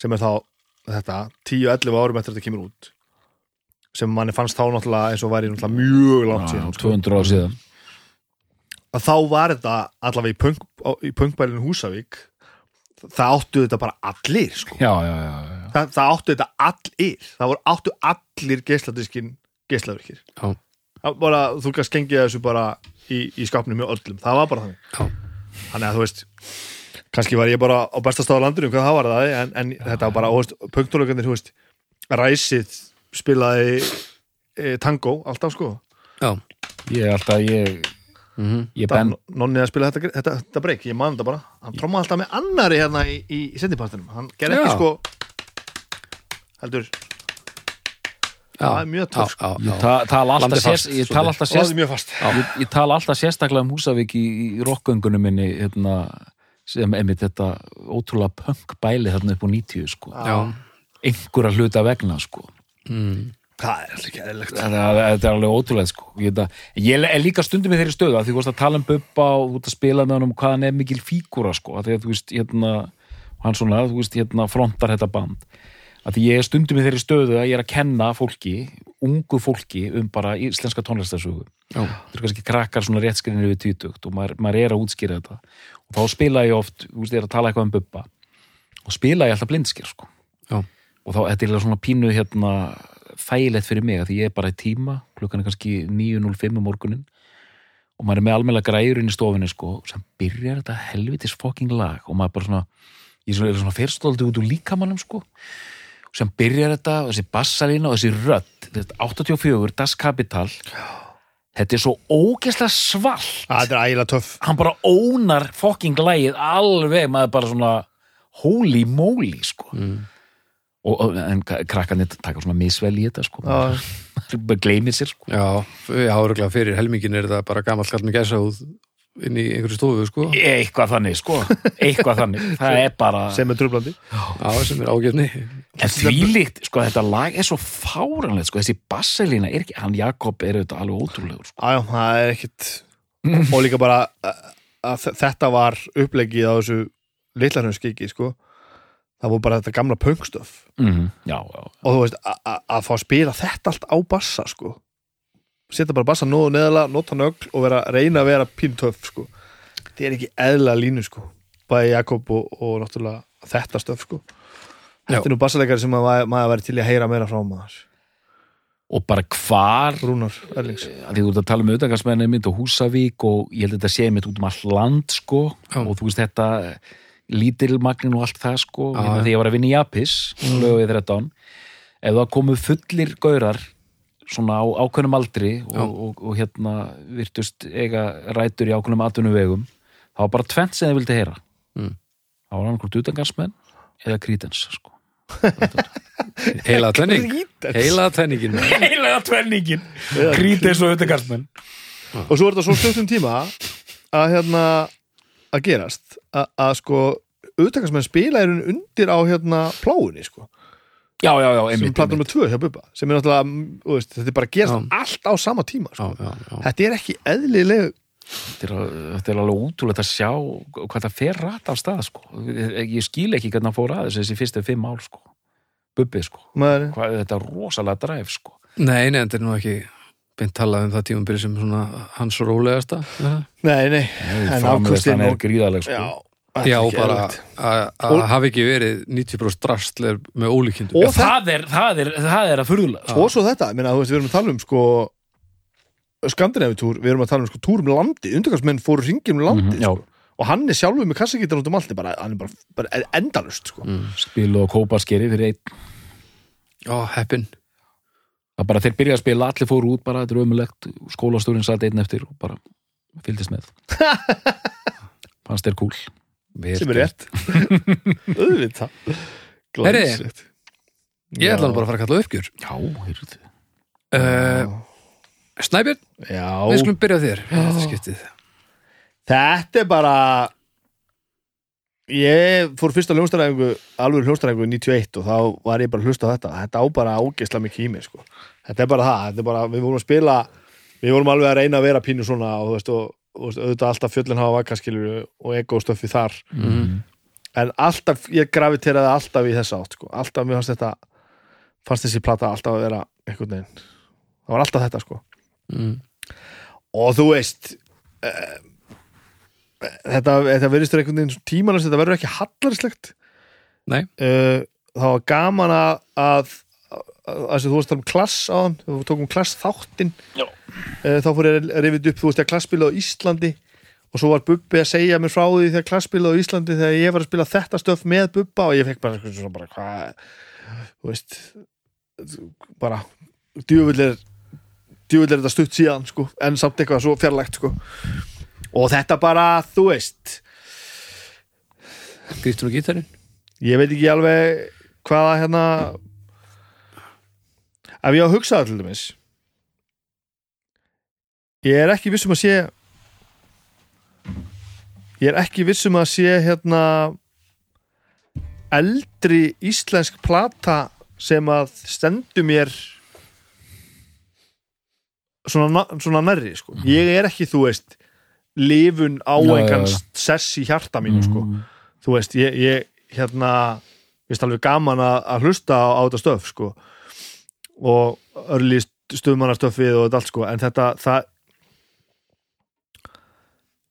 sem er þá þetta, 10-11 árum eftir að þetta kemur út sem manni fannst þá náttúrulega eins og væri náttúrulega mjög langt síðan sko. 200 ára síðan að þá var þetta allavega í, punk, í punkbælinu Húsavík það áttu þetta bara allir sko. já, já, já, já. það, það áttu þetta allir það voru áttu allir geisladiskin. Það bara, þú kannski skengið þessu bara í, í skapnum með öllum, það var bara þannig Já. Þannig að þú veist kannski var ég bara á besta stáð á landinu hvað það var það, en, en þetta var bara, veist, punktuleikandir, þú veist ræsið spilaði e, tango, alltaf sko Já. ég er alltaf ég, Mhm. ég það ben nonni að spila þetta, þetta, þetta breyk, ég man þetta bara hann tróma alltaf með annari hérna í, í, í sendipartinum, hann gerði ekki Já. sko heldur, það er mjög töff sko. já, ég tala alltaf, Landið fast, sérst, ég svolítið. tala alltaf og það sérst er mjög fast ég, ég tala alltaf sérstaklega um Húsavík í, í rockgöngunum minni hérna, sem einmitt þetta ótrúlega punk bæli þarna upp á 90 sko. Já. einhverja hluta vegna sko. Mm. það er eðlilegt þetta, þetta er alveg ótrúlega sko. ég, þetta, ég er líka stundum í þeirri stöðu að því þú veist að tala um Bubba og þú ert að spila með honum hvað hann er mikil fígúra sko. að því að þú veist hérna, hann svona, þú veist hérna frontar þetta band að ég er stundum í þeirri stöðu að ég er að kenna fólki, ungu fólki um bara íslenska tónlistarsögu. Þetta er kannski krakkar svona réttskrinni við tvítugt og maður, maður er að útskýra þetta. Og þá spila ég oft, þú veist, ég er að tala eitthvað um Bubba. Og spila ég alltaf blindskir sko. Og þá, þetta er svona pínu hérna, þægilegt fyrir mig að því ég er bara í tíma klukkan er kannski 9.05 um morgunin og maður er með almennilega græður inn í stofinni sko, og sem byrjar þetta helvitis fucking lag. Og maður bara svona ég er svona, svona fyrstóldi út úr líkamannum sko og sem byrjar þetta, og þessi bassalína og þessi rödd, þetta 84 Das Kapital. Þetta er svo ógeðslega svall það er ægilega töff. Hann bara ónar fucking lægið alveg, maður bara svona holy moly sko. Mm. og, og, en krakkarnir taka svona misvel í þetta sko. Maður bara gleymir sér sko. Já, já, örgulega fyrir helmingin er þetta bara gamall kall með gæsahúð inn í einhverju stofu, sko. eitthvað þannig sko. Eitthvað þannig, það er bara sem er tröflandi Já, sem er ágefni. En þvílíkt, sko þetta lag er svo fáranlegt sko, þessi basselína er ekki hann Jakob er auðvitað alveg ótrúlegur sko. Æjá, það er ekkit og líka bara að, þetta var upplegið á þessu litlarhunskiki, sko. Það voru bara þetta gamla punkstöf mm já, já, og þú veist, að fá að spila þetta allt á bassa, sko. Setja bara bassa nóðu neðala, nota nögl og vera, reyna að vera píntöf, sko. Þetta er ekki eðla línu, sko bæði Jakob og, og náttúrulega þetta stöf, sko þetta er nú bassaleikari sem maður maður væri til að heyra meira frá maður og bara hvar Rúnar Erlings að því þú ert að tala um auðvitaðgarsmenni mynd og Húsavík og ég held að þetta sé mitt út um all land sko Já. og þú veist þetta lítilmagnin og allt það sko Já, já. þegar ég var að vinna í Apis mm. lögum 13 ef það komu fullir gaurar svona á ákveðnum aldri og, Já. og, og, hérna virtust eiga rætur í ákveðnum atvinnuvegum það var bara tvent sem þið vildi heyra Mm. það var annarkvort utangarsmenn eða krítens sko Heila tvenning. Heila tvenningin. heilega tvenningin krítens og utangarsmenn og svo er þetta svo stundum tíma að hérna að gerast að, að sko auðvitaðkarsmenn spila er undir á hérna pláunni sko, já, já, já, sem einmitt, plattum einmitt. með tvö hjá Bubba sem er náttúrulega, mm, veist, þetta er bara að gerast Já. allt á sama tíma Já, sko. já, já. þetta er ekki eðlileg þetta er, þetta er alveg útrúlegt að sjá hvað það fer rætt af stað sko. ég, skil ekki hvernig hann fór að þessu þessi fyrstu fimm ál sko. bubbi sko. hvað, þetta er rosalega dræf sko. Nei, nei, þetta er nú ekki beint talað um það tímabili sem svona hans rólegasta. Nei, nei en framleiðslan er gríðaleg sko. já, bara að hafi ekki verið 90% drastler með Já, það, er, það, er, það er að furðulega sko. og svo þetta, minna, þú veist, við erum að tala um sko Skandinavitúr, við erum að tala um sko túr um landi, undarkarsmenn fóru ringið um landi Mhm, já. sko. og hann er sjálfur með kassagítar út um allt, bara, hann er bara, bara endalust sko. spilu og kópaskeri fyrir einn Já, heppin. það bara þeir byrja að spila, allir fóru út bara, þetta er ömulegt, skólastúrin satt einn eftir og bara fylgdist með fannst þér kúl Vel sem er rétt auðvitað Herri. Ég ætla nú bara að fara að kalla uppgjör. já, heyrðu Uh, Snæbjörn, Já, við skulum byrja á þér. Þetta þetta er bara ég fór fyrsta hljónstaræfingu alveg hljónstaræfingu 91 og þá var ég bara að hlusta á þetta þetta á bara ágeisla mikið í mig sko. þetta er bara það, þetta er bara, við vorum að spila við vorum alveg að reyna að vera pínu svona og þú veist, og, og þú veist, auðvitað alltaf fjöllin hafa vakaskilur og egostöffi þar mm. en alltaf, ég graviteraði alltaf í þessa átt sko. alltaf mér fannst þetta fannst þessi plata alltaf að vera einhvern veginn það var alltaf þetta sko Mm. og þú veist uh, þetta, þetta verðist þér einhvern veginn tímalast, þetta verður ekki hallarslegt Nei. uh, það var gaman að að, að, að þú varst að tala um klass á hann þú tókum klass þáttinn Já. uh, þá fór ég að rifið upp þú veist að klasspila á Íslandi og svo var Bubbi að segja mér frá því þegar klasspila á Íslandi þegar ég var að spila þetta stöf með Bubba og ég fekk bara svona bara hvað þú veist bara djúvill er djúvill er þetta stutt síðan sko en samt eitthvað svo fjarlægt sko. Og þetta bara, þú veist. Grítur og gítarinn. Ég veit ekki alveg hvaða hérna ef ég á að hugsa til dæmis. Ég er ekki vissum að sé ég er ekki vissum að sé hérna eldri íslensk plata sem að stendur mér svona, na- svona nærri sko. ég er ekki, þú veist lifun á já. sess í hjarta mínu sko. Mm. þú veist, ég, ég hérna, veist alveg gaman að, að hlusta á, á þetta stöf, sko. Og örli stöðmannastöfið og þetta allt, sko, en þetta það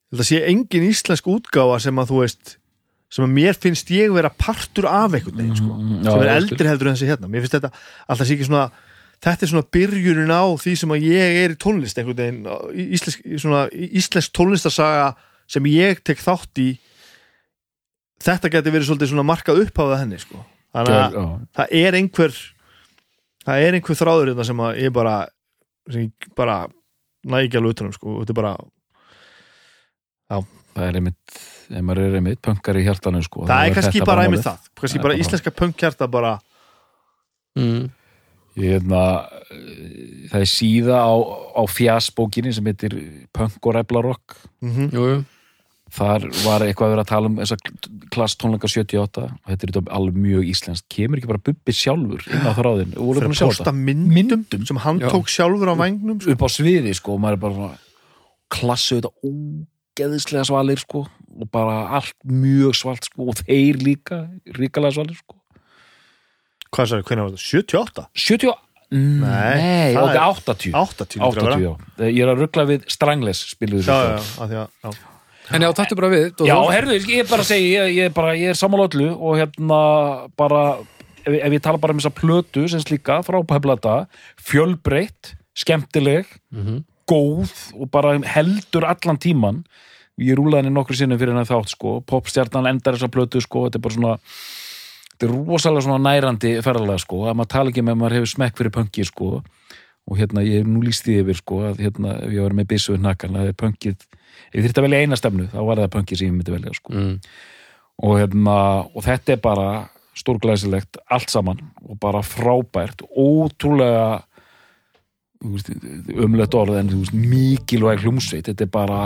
þetta sé engin íslensk útgáfa sem að þú veist sem að mér finnst ég vera partur af einhvern veginn, sko, Mm, já, sem er eldri heldur en þessi hérna, mér finnst þetta alltaf sé ekki svona þetta er svona byrjunin á því sem að ég er í tónlist einhvern veginn, í- íslensk, svona íslensk tónlistarsaga sem ég tek þátt í þetta geti verið svolítið svona markað upp á það henni sko. þannig að Já, það er einhver það er einhver þráður hérna sem að ég bara sem ég bara næ ekki alveg utanum sko. og þetta er bara, það er einmitt ef maður er einmitt punkar í hjartanu sko, það er kannski þetta bara einmitt það kannski Það bara bara- íslenska punkkjarta bara mm. Hefna, það er síða á, á fjasbókinni sem heitir Punk og Reblarokk mm Jú, jú. Þar var eitthvað að vera að tala um þessa klass tónleika 78 og þetta er alveg mjög íslenskt. Kemur ekki bara Bubbi sjálfur inn á þráðin og voru fyrir búin að að sjá posta þetta? myndum, Myndum? sem hann Já. tók sjálfur á vængnum sko. upp á sviði sko og maður er bara klassu þetta ógeðislega svalir sko og bara allt mjög svalt sko og þeir líka ríkalega svalir sko hvað sagði, hvernig var þetta, 78? 70 Nei, ok, er- 80 80, 80 80, já. Ég er að ruggla við Strangles spiluðu já, já. En já, taktu bara við Já, herðu, ég er bara að segja, ég, ég er bara, ég er sammála öllu og hérna bara, ef, ef ég tala bara um þessa plötu sem slíka, frábæðblata, fjölbreytt, skemmtileg, Mhm. góð og bara heldur allan tíman. Ég rúlaði henni nokkru sinnum fyrir henni þátt, sko, popstjarnan endar þessa plötu, sko, þetta er bara svona, þetta er rosalega svona nærandi ferðalega, sko, að maður tala ekki með að maður hefur smekk fyrir punki, sko, og hérna, ég hef nú líst því yfir, sko, að hérna, ég var með byssu við nakkan, að punkið, ef ég þyrfti að velja eina stefnu, þá var það punkið sem ég myndi velja, sko mm. og, hérna, og þetta er bara stórglæsilegt allt saman og bara frábært, ótrúlega umlegt orð en mikilvæg hljómsveit þetta er bara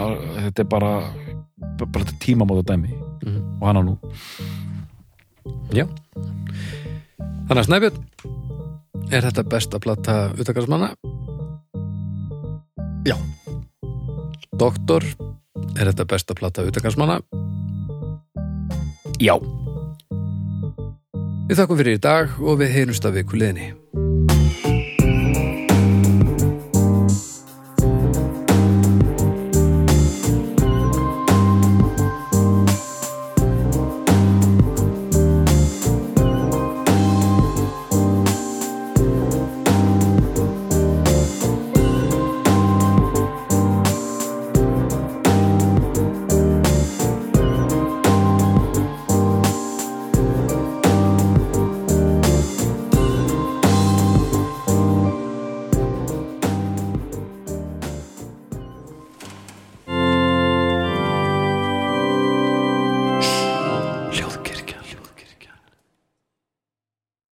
þetta er bara, bara þetta tímamóta dæmi Mhm. og hann á nú Já Þannig að Snæbjörn Er þetta besta plata utakarsmanna? Já. Doktor Er þetta besta plata utakarsmanna? Já, Við þakkum fyrir í dag og við heyrumst að viku liðni